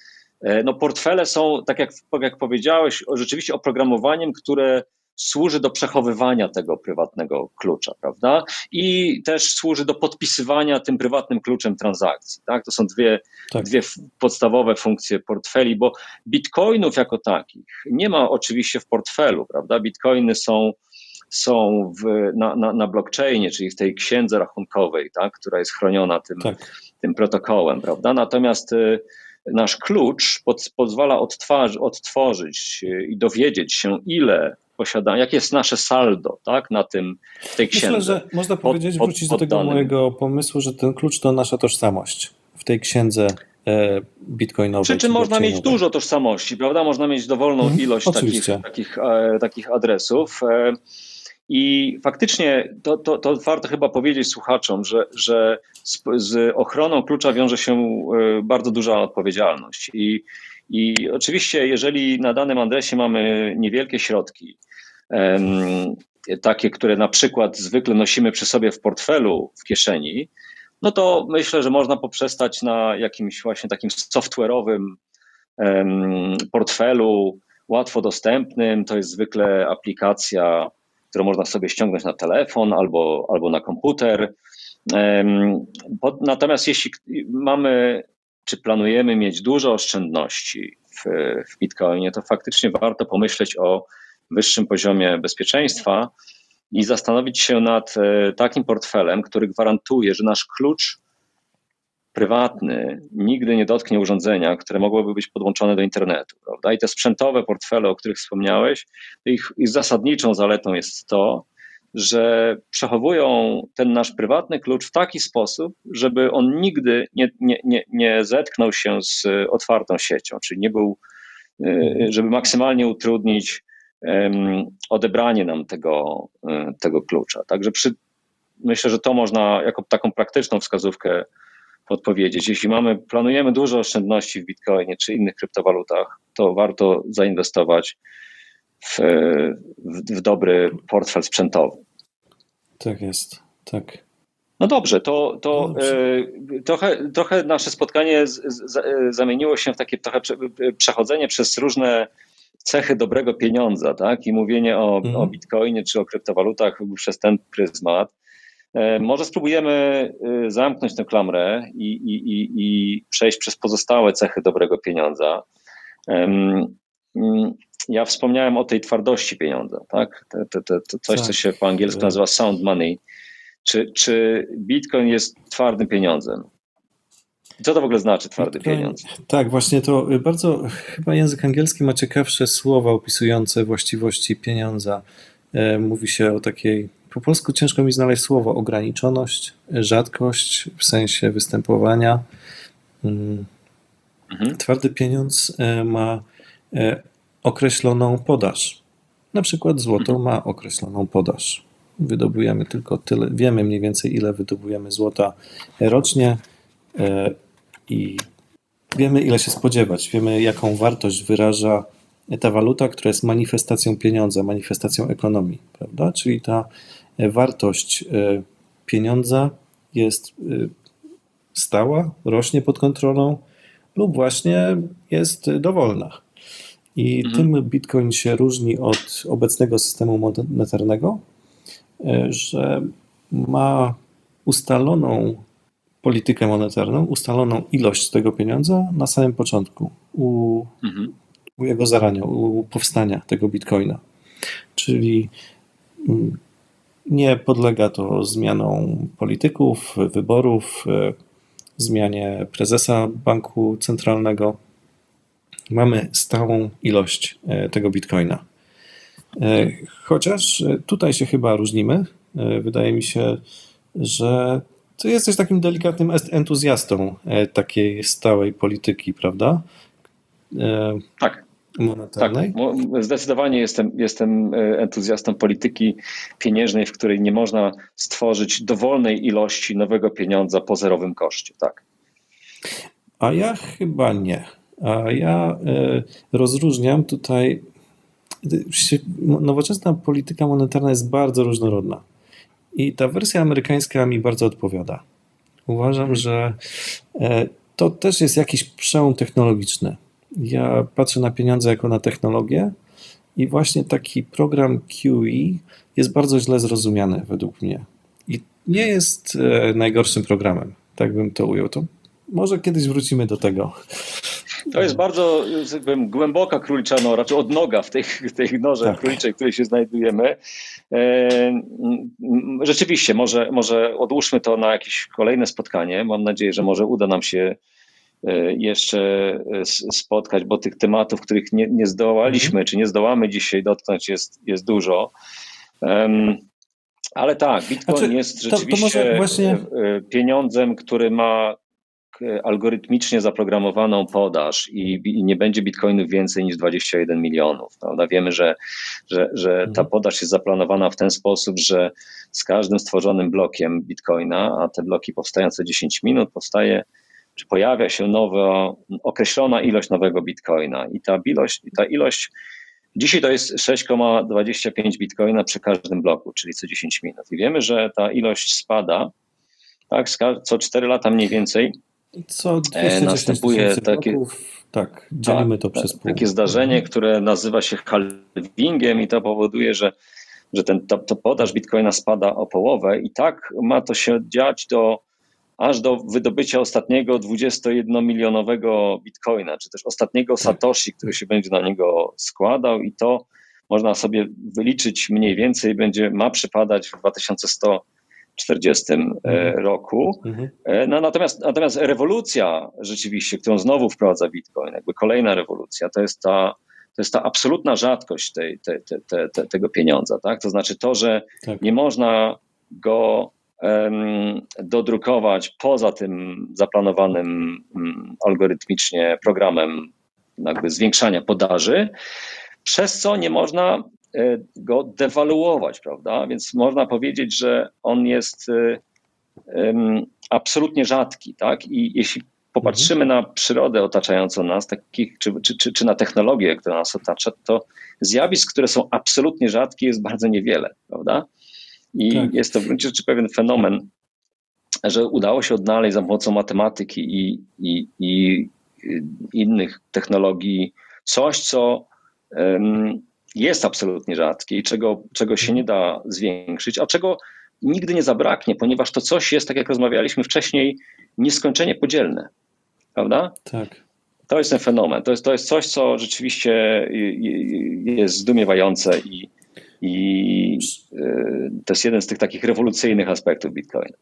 e, no, portfele są, tak jak, tak jak powiedziałeś, rzeczywiście oprogramowaniem, które służy do przechowywania tego prywatnego klucza, prawda? I też służy do podpisywania tym prywatnym kluczem transakcji. Tak? To są dwie, tak. dwie podstawowe funkcje portfeli, bo bitcoinów jako takich nie ma oczywiście w portfelu, prawda? Bitcoiny są są w, na, na, na blockchainie, czyli w tej księdze rachunkowej, tak, która jest chroniona tym, tak. tym protokołem, prawda? Natomiast y, nasz klucz pod, pozwala odtwarzy, odtworzyć y, i dowiedzieć się, ile posiadamy, jakie jest nasze saldo tak, na tym, w tej księdze. Myślę, że można powiedzieć, pod, wrócić do tego mojego pomysłu, że ten klucz to nasza tożsamość w tej księdze e, bitcoinowej. Przy czym można mieć dużo tożsamości, prawda? Można mieć dowolną mhm, ilość takich, takich, e, takich adresów. E, I faktycznie to, to, to warto chyba powiedzieć słuchaczom, że, że z, z ochroną klucza wiąże się bardzo duża odpowiedzialność. I, I oczywiście, jeżeli na danym adresie mamy niewielkie środki, takie, które na przykład zwykle nosimy przy sobie w portfelu, w kieszeni, no to myślę, że można poprzestać na jakimś właśnie takim software'owym portfelu, łatwo dostępnym. To jest zwykle aplikacja, którą można sobie ściągnąć na telefon albo, albo na komputer. Natomiast jeśli mamy, czy planujemy mieć dużo oszczędności w, w Bitcoinie, to faktycznie warto pomyśleć o wyższym poziomie bezpieczeństwa i zastanowić się nad e, takim portfelem, który gwarantuje, że nasz klucz prywatny nigdy nie dotknie urządzenia, które mogłoby być podłączone do internetu. Prawda? I te sprzętowe portfele, o których wspomniałeś, ich, ich zasadniczą zaletą jest to, że przechowują ten nasz prywatny klucz w taki sposób, żeby on nigdy nie, nie, nie, nie zetknął się z otwartą siecią, czyli nie był, e, żeby maksymalnie utrudnić odebranie nam tego, e, tego klucza. Także przy, myślę, że to można jako taką praktyczną wskazówkę podpowiedzieć. Jeśli mamy, planujemy dużo oszczędności w Bitcoinie czy innych kryptowalutach, to warto zainwestować w, w, w dobry portfel sprzętowy. Tak jest, tak. No dobrze, to, to no e, trochę, trochę nasze spotkanie z, z, zamieniło się w takie trochę przechodzenie przez różne cechy dobrego pieniądza, tak? I mówienie o, mhm. o bitcoinie czy o kryptowalutach przez ten pryzmat. E, może spróbujemy e, zamknąć tę klamrę i, i, i, i przejść przez pozostałe cechy dobrego pieniądza. Mm, ja wspomniałem o tej twardości pieniądza, tak? Coś, co tak. się po angielsku nazywa sound money. Czy, czy Bitcoin jest twardym pieniądzem? Co to w ogóle znaczy twardy pieniądz? Tak, właśnie to bardzo, chyba język angielski ma ciekawsze słowa opisujące właściwości pieniądza. E, mówi się o takiej, po polsku ciężko mi znaleźć słowo, ograniczoność, rzadkość w sensie występowania. Mm. Mhm. Twardy pieniądz e, ma e, określoną podaż. Na przykład złoto mhm. ma określoną podaż. Wydobujemy tylko tyle, wiemy mniej więcej ile wydobujemy złota rocznie i wiemy, ile się spodziewać, wiemy, jaką wartość wyraża ta waluta, która jest manifestacją pieniądza, manifestacją ekonomii, prawda? Czyli ta wartość e, pieniądza jest e, stała, rośnie pod kontrolą lub właśnie jest dowolna. I mhm. tym Bitcoin się różni od obecnego systemu monetarnego, e, że ma ustaloną politykę monetarną, ustaloną ilość tego pieniądza na samym początku, u, mhm. u jego zarania, u powstania tego bitcoina. Czyli mm, nie podlega to zmianom polityków, wyborów, e, zmianie prezesa banku centralnego. Mamy stałą ilość e, tego bitcoina. E, chociaż tutaj się chyba różnimy. Wydaje mi się, że ty jesteś takim delikatnym entuzjastą e, takiej stałej polityki, prawda? E, tak. Monetarnej? Tak, zdecydowanie jestem, jestem e, entuzjastą polityki pieniężnej, w której nie można stworzyć dowolnej ilości nowego pieniądza po zerowym koszcie, tak. A ja chyba nie. A ja rozróżniam tutaj. Nowoczesna polityka monetarna jest bardzo różnorodna. I ta wersja amerykańska mi bardzo odpowiada. Uważam, że e, to też jest jakiś przełom technologiczny. Ja patrzę na pieniądze jako na technologię i właśnie taki program QE jest bardzo źle zrozumiany według mnie. I nie jest e, najgorszym programem, tak bym to ujął. To może kiedyś wrócimy do tego. To jest bardzo bym, głęboka królicza nora, czy odnoga w tej, w tej norze tak. króliczej, w której się znajdujemy. E, rzeczywiście, może, może odłóżmy to na jakieś kolejne spotkanie. Mam nadzieję, że może uda nam się e, jeszcze e, spotkać, bo tych tematów, których nie, nie zdołaliśmy, mhm. czy nie zdołamy dzisiaj dotknąć, jest, jest dużo. Ale tak, Bitcoin znaczy, jest rzeczywiście to, to właśnie... pieniądzem, który ma algorytmicznie zaprogramowaną podaż i, i, nie będzie bitcoinów więcej niż 21 milionów. Prawda? Wiemy, że, że, że ta mhm. podaż jest zaplanowana w ten sposób, że z każdym stworzonym blokiem bitcoina, a te bloki powstają co 10 minut, powstaje czy pojawia się nowa, określona ilość nowego bitcoina i ta ilość, ta ilość Dzisiaj to jest 6,25 bitcoina przy każdym bloku, czyli co 10 minut. I wiemy, że ta ilość spada, tak, co 4 lata mniej więcej. Co e, 210 tysięcy takie... Roków. Tak, dzielimy to przez pół. Takie zdarzenie, które nazywa się halvingiem i to powoduje, że, że ten, to, to podaż bitcoina spada o połowę i tak ma to się dziać do, aż do wydobycia ostatniego 21-milionowego bitcoina, czy też ostatniego tak. satoshi, który się będzie na niego składał i to można sobie wyliczyć mniej więcej, będzie ma przypadać w 2100 40 e, mhm. roku. Mhm. E, no, natomiast, natomiast rewolucja rzeczywiście, którą znowu wprowadza Bitcoin, jakby kolejna rewolucja, to jest ta, to jest ta absolutna rzadkość tej, te, te, te, tego pieniądza. Tak? To znaczy to, że tak. nie można go um, dodrukować poza tym zaplanowanym um, algorytmicznie programem jakby zwiększania podaży, przez co nie można go dewaluować, prawda? Więc można powiedzieć, że on jest e, absolutnie rzadki, tak? I jeśli popatrzymy na przyrodę otaczającą nas, takich, czy, czy, czy, czy na technologię, która nas otacza, to zjawisk, które są absolutnie rzadkie, jest bardzo niewiele, prawda? I tak. jest to w gruncie rzeczy pewien fenomen, że udało się odnaleźć za pomocą matematyki i, i, i innych technologii coś, co um, jest absolutnie rzadkie i czego, czego się nie da zwiększyć, a czego nigdy nie zabraknie, ponieważ to coś jest, tak jak rozmawialiśmy wcześniej, nieskończenie podzielne. Prawda? Tak. To jest ten fenomen. To jest, to jest coś, co rzeczywiście jest zdumiewające i, i e, to jest jeden z tych takich rewolucyjnych aspektów Bitcoina.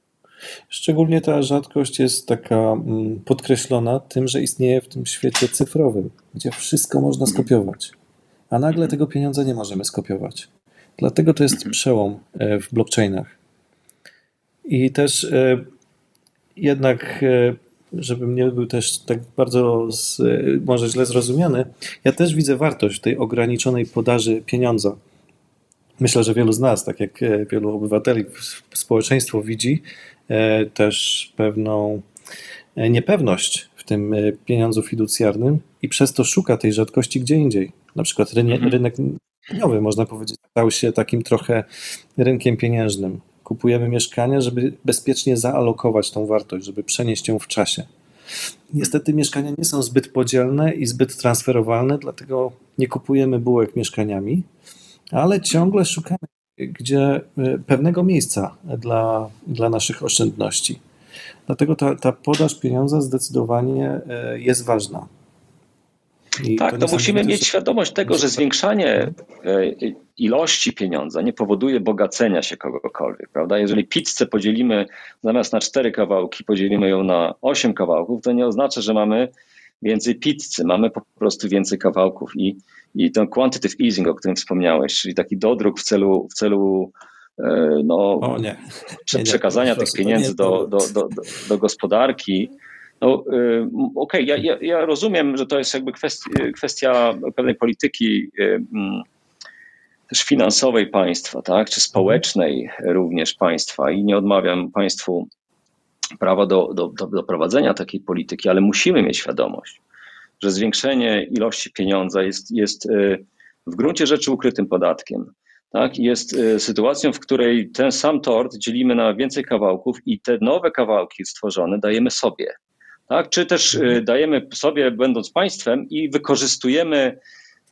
Szczególnie ta rzadkość jest taka mm, podkreślona tym, że istnieje w tym świecie cyfrowym, gdzie wszystko można skopiować, a nagle tego pieniądza nie możemy skopiować. Dlatego to jest przełom e, w blockchainach. I też e, jednak, żebym nie był też tak bardzo z, może źle zrozumiany, ja też widzę wartość tej ograniczonej podaży pieniądza Myślę, że wielu z nas, tak jak e, wielu obywateli, społeczeństwo widzi e, też pewną e, niepewność w tym pieniądzu fiducjarnym i przez to szuka tej rzadkości gdzie indziej. Na przykład rynek, mhm. rynek mieszkaniowy, można powiedzieć, stał się takim trochę rynkiem pieniężnym. Kupujemy mieszkania, żeby bezpiecznie zaalokować tą wartość, żeby przenieść ją w czasie. Niestety mieszkania nie są zbyt podzielne i zbyt transferowalne, dlatego nie kupujemy bułek mieszkaniami, ale ciągle szukamy gdzie y, pewnego miejsca dla, dla naszych oszczędności. Dlatego ta, ta podaż pieniądza zdecydowanie y, jest ważna. I tak, to, to musimy mieć świadomość tego, że zwiększanie y, ilości pieniądza nie powoduje bogacenia się kogokolwiek, prawda? Jeżeli pizzę podzielimy zamiast na cztery kawałki, podzielimy ją na osiem kawałków, to nie oznacza, że mamy więcej pizzy, mamy po prostu więcej kawałków i i ten quantitative easing, o którym wspomniałeś, czyli taki dodruk w celu, w celu e, no, o, nie. Nie, przekazania tych pieniędzy do, do, do, do, gospodarki. No, e, Okej, okay, ja, ja, rozumiem, że to jest jakby kwestia, kwestia pewnej polityki e, też finansowej państwa, tak, czy społecznej również państwa i nie odmawiam państwu prawa do, do, do prowadzenia takiej polityki, ale musimy mieć świadomość, że zwiększenie ilości pieniądza jest, jest e, w gruncie rzeczy ukrytym podatkiem. Tak? Jest sytuacją, w której ten sam tort dzielimy na więcej kawałków i te nowe kawałki stworzone dajemy sobie. Tak? Czy też e, mhm. dajemy sobie, będąc państwem, i wykorzystujemy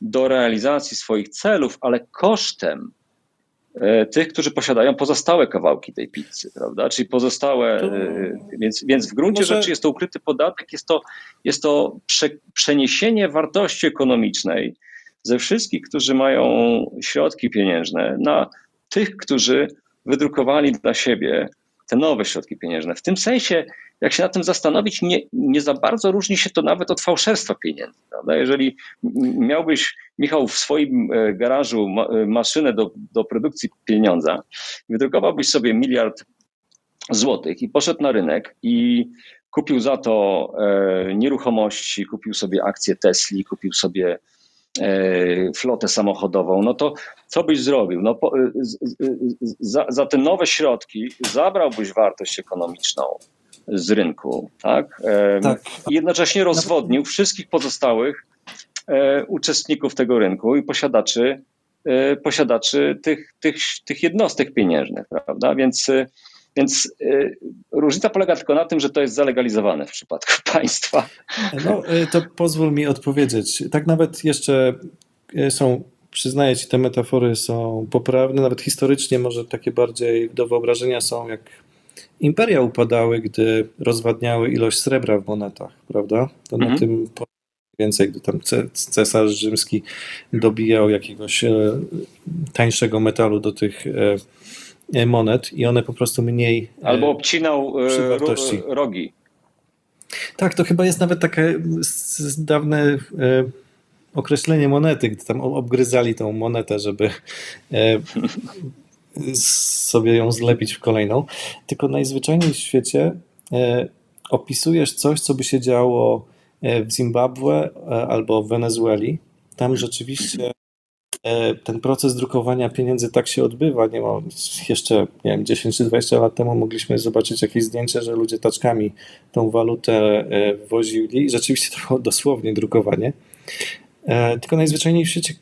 do realizacji swoich celów, ale kosztem E, tych, którzy posiadają pozostałe kawałki tej pizzy, prawda? Czyli pozostałe, to... E, więc, więc w gruncie Może... rzeczy jest to ukryty podatek, jest to, jest to prze, przeniesienie wartości ekonomicznej ze wszystkich, którzy mają środki pieniężne, na tych, którzy wydrukowali dla siebie te nowe środki pieniężne. W tym sensie, jak się na tym zastanowić, nie, nie za bardzo różni się to nawet od fałszerstwa pieniędzy. Prawda? Jeżeli miałbyś, Michał, w swoim e, garażu e, maszynę do, do produkcji pieniądza, wydrukowałbyś sobie miliard złotych i poszedł na rynek i kupił za to e, nieruchomości, kupił sobie akcje Tesli, kupił sobie E, flotę samochodową, no to co byś zrobił? No, po, e, za, za te nowe środki zabrałbyś wartość ekonomiczną z rynku, tak? tak. I jednocześnie rozwodnił wszystkich pozostałych uczestników tego rynku i posiadaczy, posiadaczy tych, tych, tych jednostek pieniężnych, prawda? Więc więc y, różnica polega tylko na tym, że to jest zalegalizowane w przypadku państwa. No, to pozwól mi odpowiedzieć. Tak nawet jeszcze są, przyznaję ci, te metafory są poprawne, nawet historycznie może takie bardziej do wyobrażenia są, jak imperia upadały, gdy rozwadniały ilość srebra w monetach, prawda? To mhm. na tym więcej, gdy tam cesarz rzymski dobijał jakiegoś tańszego metalu do tych E, monet i one po prostu mniej. E, Albo obcinał e, rogi. Tak, to chyba jest nawet takie dawne określenie monety, gdy tam obgryzali tą monetę, żeby sobie ją zlepić w kolejną. Tylko najzwyczajniej w świecie opisujesz coś, co by się działo w Zimbabwe albo w Wenezueli. Tam rzeczywiście E, ten proces drukowania pieniędzy tak się odbywa. Nie ma jeszcze, nie wiem, 10 czy 20 lat temu mogliśmy zobaczyć jakieś zdjęcie, że ludzie taczkami tą walutę e, wozili rzeczywiście to było dosłownie drukowanie. E, tylko najzwyczajniej w świecie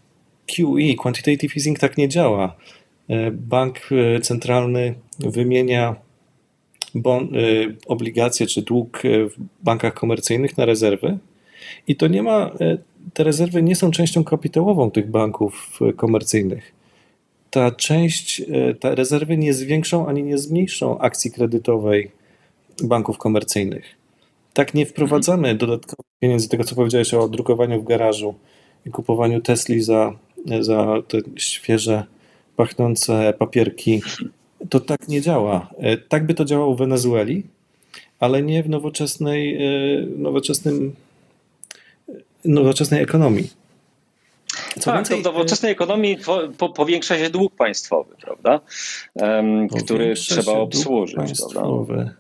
QE, quantitative easing, tak nie działa. Bank centralny wymienia bon, obligacje czy dług w bankach komercyjnych na rezerwy i to nie ma te rezerwy nie są częścią kapitałową tych banków e, komercyjnych. Ta część, e, te rezerwy nie zwiększą ani nie zmniejszą akcji kredytowej banków komercyjnych. Tak nie wprowadzamy dodatkowych pieniędzy, tego co powiedziałeś o drukowaniu w garażu i kupowaniu Tesli za, za te świeże, pachnące papierki. To tak nie działa. E, tak by to działało w Wenezueli, ale nie w nowoczesnej, nowoczesnym nowoczesnej ekonomii. Co tak, więcej, w nowoczesnej e, ekonomii po, po, powiększa się dług państwowy, prawda? Który trzeba obsłużyć. Prawda?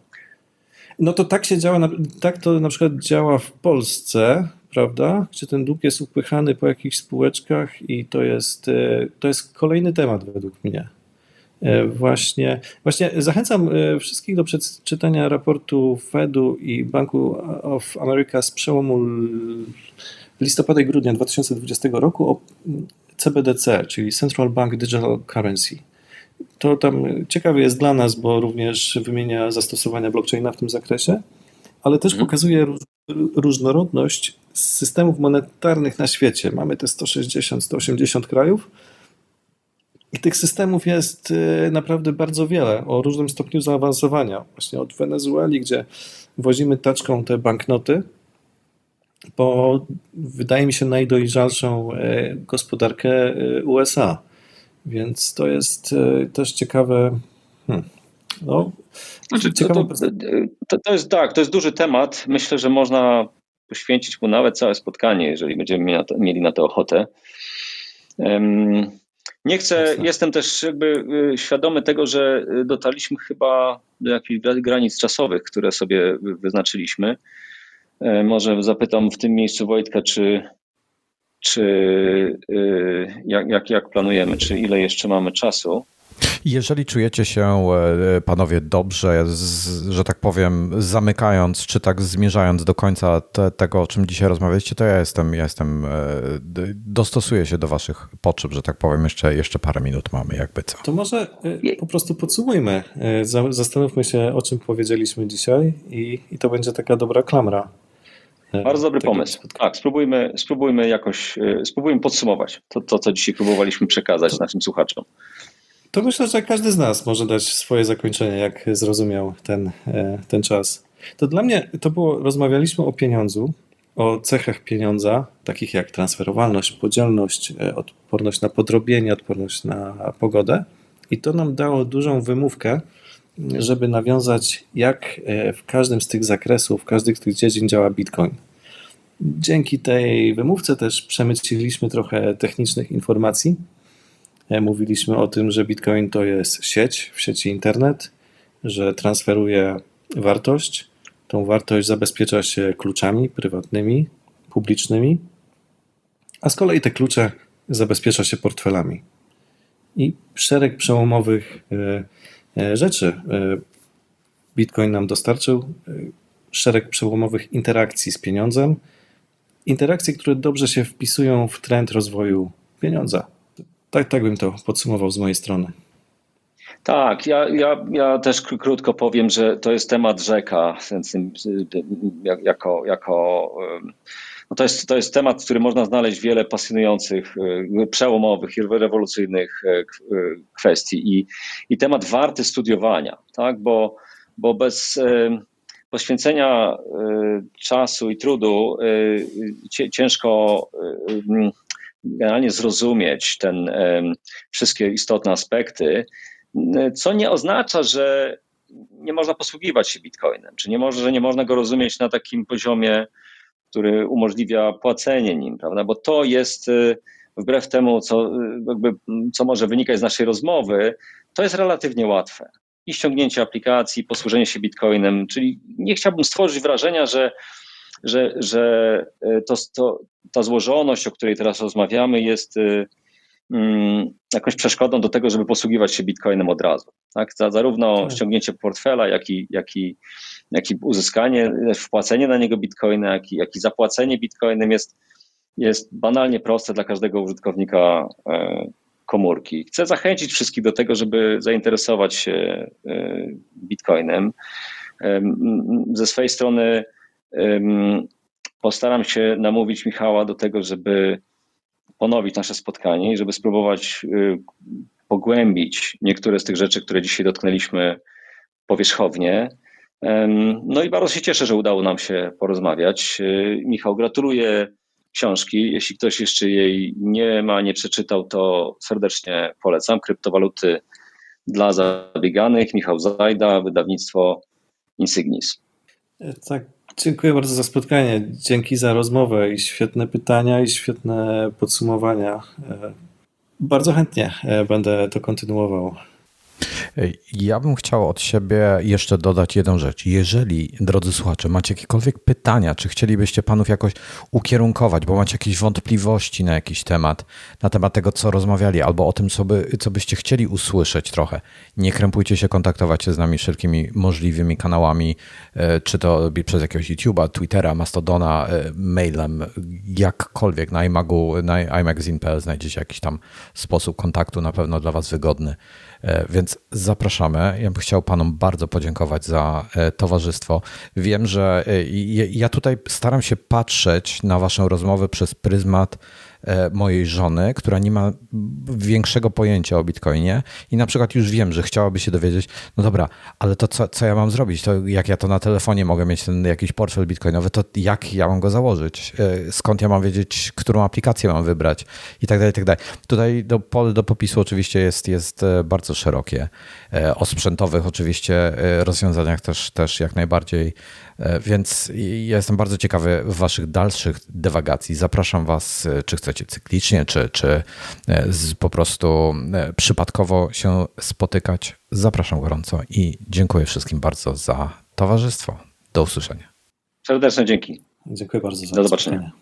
No to tak się działa, tak to na przykład działa w Polsce, prawda? Gdzie ten dług jest upychany po jakichś spółeczkach i to jest, e, to jest kolejny temat według mnie. E, właśnie, właśnie zachęcam wszystkich do przeczytania raportu Fedu i Banku of America z przełomu listopada i grudnia 2020 roku o CBDC, czyli Central Bank Digital Currency. To tam ciekawe jest dla nas, bo również wymienia zastosowania blockchaina w tym zakresie, ale też mhm. pokazuje różnorodność systemów monetarnych na świecie. Mamy te 160-180 krajów i tych systemów jest y, naprawdę bardzo wiele o różnym stopniu zaawansowania. Właśnie od Wenezueli, gdzie wozimy taczką te banknoty, po wydaje mi się najdojrzalszą e, gospodarkę e, USA. Więc to jest też ciekawe. Hmm. No, znaczy, to, to, to, jest tak, to jest duży temat. Myślę, że można poświęcić mu nawet całe spotkanie, jeżeli będziemy mieli na to, ochotę. Nie chcę, jestem też jakby świadomy tego, że dotarliśmy chyba do jakichś granic czasowych, które sobie wyznaczyliśmy. E, może zapytam w tym miejscu Wojtka, czy, czy y, jak, jak, jak planujemy, czy ile jeszcze mamy czasu. Jeżeli czujecie się, e, panowie, dobrze, że tak powiem, zamykając, czy tak zmierzając do końca te, tego, o czym dzisiaj rozmawialiście, to ja jestem, ja jestem, e, dostosuję się do waszych potrzeb, że tak powiem, jeszcze, jeszcze parę minut mamy, jakby co. To może po prostu podsumujmy. Zastanówmy się, o czym powiedzieliśmy dzisiaj i, i to będzie taka dobra klamra. Bardzo dobry pomysł. Tak, spróbujmy, spróbujmy jakoś, e, spróbujmy podsumować to, to, co dzisiaj próbowaliśmy przekazać naszym słuchaczom. To myślę, że każdy z nas może dać swoje zakończenie, jak zrozumiał ten, e, ten czas. To dla mnie to było, rozmawialiśmy o pieniądzu, o cechach pieniądza, takich jak transferowalność, podzielność, e, odporność na podrobienie, odporność na pogodę. I to nam dało dużą wymówkę, żeby nawiązać, jak e, w każdym z tych zakresów, w każdym z tych dziedzin działa Bitcoin. Dzięki tej wymówce też przemyciliśmy trochę technicznych informacji. E, mówiliśmy o tym, że Bitcoin to jest sieć, w sieci internet, że transferuje wartość. Tą wartość zabezpiecza się kluczami prywatnymi, publicznymi, a z kolei te klucze zabezpiecza się portfelami. I szereg przełomowych e, E, rzeczy. Bitcoin nam dostarczył szereg przełomowych interakcji z pieniądzem interakcje, które dobrze się wpisują w trend rozwoju pieniądza. Tak, tak bym to podsumował z mojej strony. Tak, ja, ja, ja też krótko powiem, że to jest temat rzeka, więc jako, jako no to, jest, to jest temat, w którym można znaleźć wiele pasjonujących, e, przełomowych i rewolucyjnych e, e, kwestii i, i temat warty studiowania, tak? bo, bo bez poświęcenia czasu i trudu ciężko generalnie zrozumieć ten wszystkie istotne aspekty, co nie oznacza, że nie można posługiwać się bitcoinem, czy nie może, że nie można go rozumieć na takim poziomie który umożliwia płacenie nim, prawda? Bo to jest y, wbrew temu, co, y, jakby, co może wynikać z naszej rozmowy, to jest relatywnie łatwe. I ściągnięcie aplikacji, posłużenie się bitcoinem, czyli nie chciałbym stworzyć wrażenia, że, że, że y, to, to, ta złożoność, o której teraz rozmawiamy, jest mm, jakąś przeszkodą do tego, żeby posługiwać się bitcoinem od razu. Tak? Zarówno tak. ściągnięcie portfela, jak i, jak i jak i uzyskanie, wpłacenie na niego bitcoina, jak i, jak i zapłacenie bitcoinem jest, jest banalnie proste dla każdego użytkownika e, komórki. Chcę zachęcić wszystkich do tego, żeby zainteresować się e, bitcoinem. Ze swojej strony postaram się namówić Michała do tego, żeby ponowić nasze spotkanie i żeby spróbować e, pogłębić niektóre z tych rzeczy, które dzisiaj dotknęliśmy powierzchownie. No i bardzo się cieszę, że udało nam się porozmawiać. E, Michał, gratuluję książki. Jeśli ktoś jeszcze jej nie ma, nie przeczytał, to serdecznie polecam. Kryptowaluty dla zabieganych. Michał Zajda, wydawnictwo Insignis. E, tak, dziękuję bardzo za spotkanie. Dzięki za rozmowę i świetne pytania i świetne podsumowania. E, bardzo chętnie będę to kontynuował. Ja bym chciał od siebie jeszcze dodać jedną rzecz. Jeżeli, drodzy słuchacze, macie jakiekolwiek pytania, czy chcielibyście panów jakoś ukierunkować, bo macie jakieś wątpliwości na jakiś temat, na temat tego, co rozmawiali, albo o tym, co, by, co byście chcieli usłyszeć trochę, nie krępujcie się kontaktować się z nami wszelkimi możliwymi kanałami, e, czy to przez jakiegoś YouTube'a, Twittera, Mastodona, e, mailem, jakkolwiek na iMagu, na iMagazine.pl znajdziecie jakiś tam sposób kontaktu, na pewno dla Was wygodny. E, więc zapraszamy. Ja bym chciał Panom bardzo podziękować za e, towarzystwo. Wiem, że e, ja tutaj staram się patrzeć na Waszą rozmowę przez pryzmat mojej żony, która nie ma większego pojęcia o Bitcoinie i na przykład już wiem, że chciałaby się dowiedzieć, no dobra, ale to co, co ja mam zrobić? To jak ja to na telefonie mogę mieć ten jakiś portfel bitcoinowy, to jak ja mam go założyć? E, skąd ja mam wiedzieć, którą aplikację mam wybrać? I tak dalej, i tak dalej. Tutaj do, pole do popisu oczywiście jest, jest e, bardzo szerokie. O sprzętowych oczywiście rozwiązaniach też, też jak najbardziej E, więc ja jestem bardzo ciekawy Waszych dalszych dywagacji. Zapraszam Was, e, czy chcecie cyklicznie, czy, czy e, po prostu przypadkowo się spotykać. Zapraszam gorąco i dziękuję wszystkim bardzo za towarzystwo. Do usłyszenia. Serdeczne dzięki. Dziękuję bardzo za Do zobaczenia.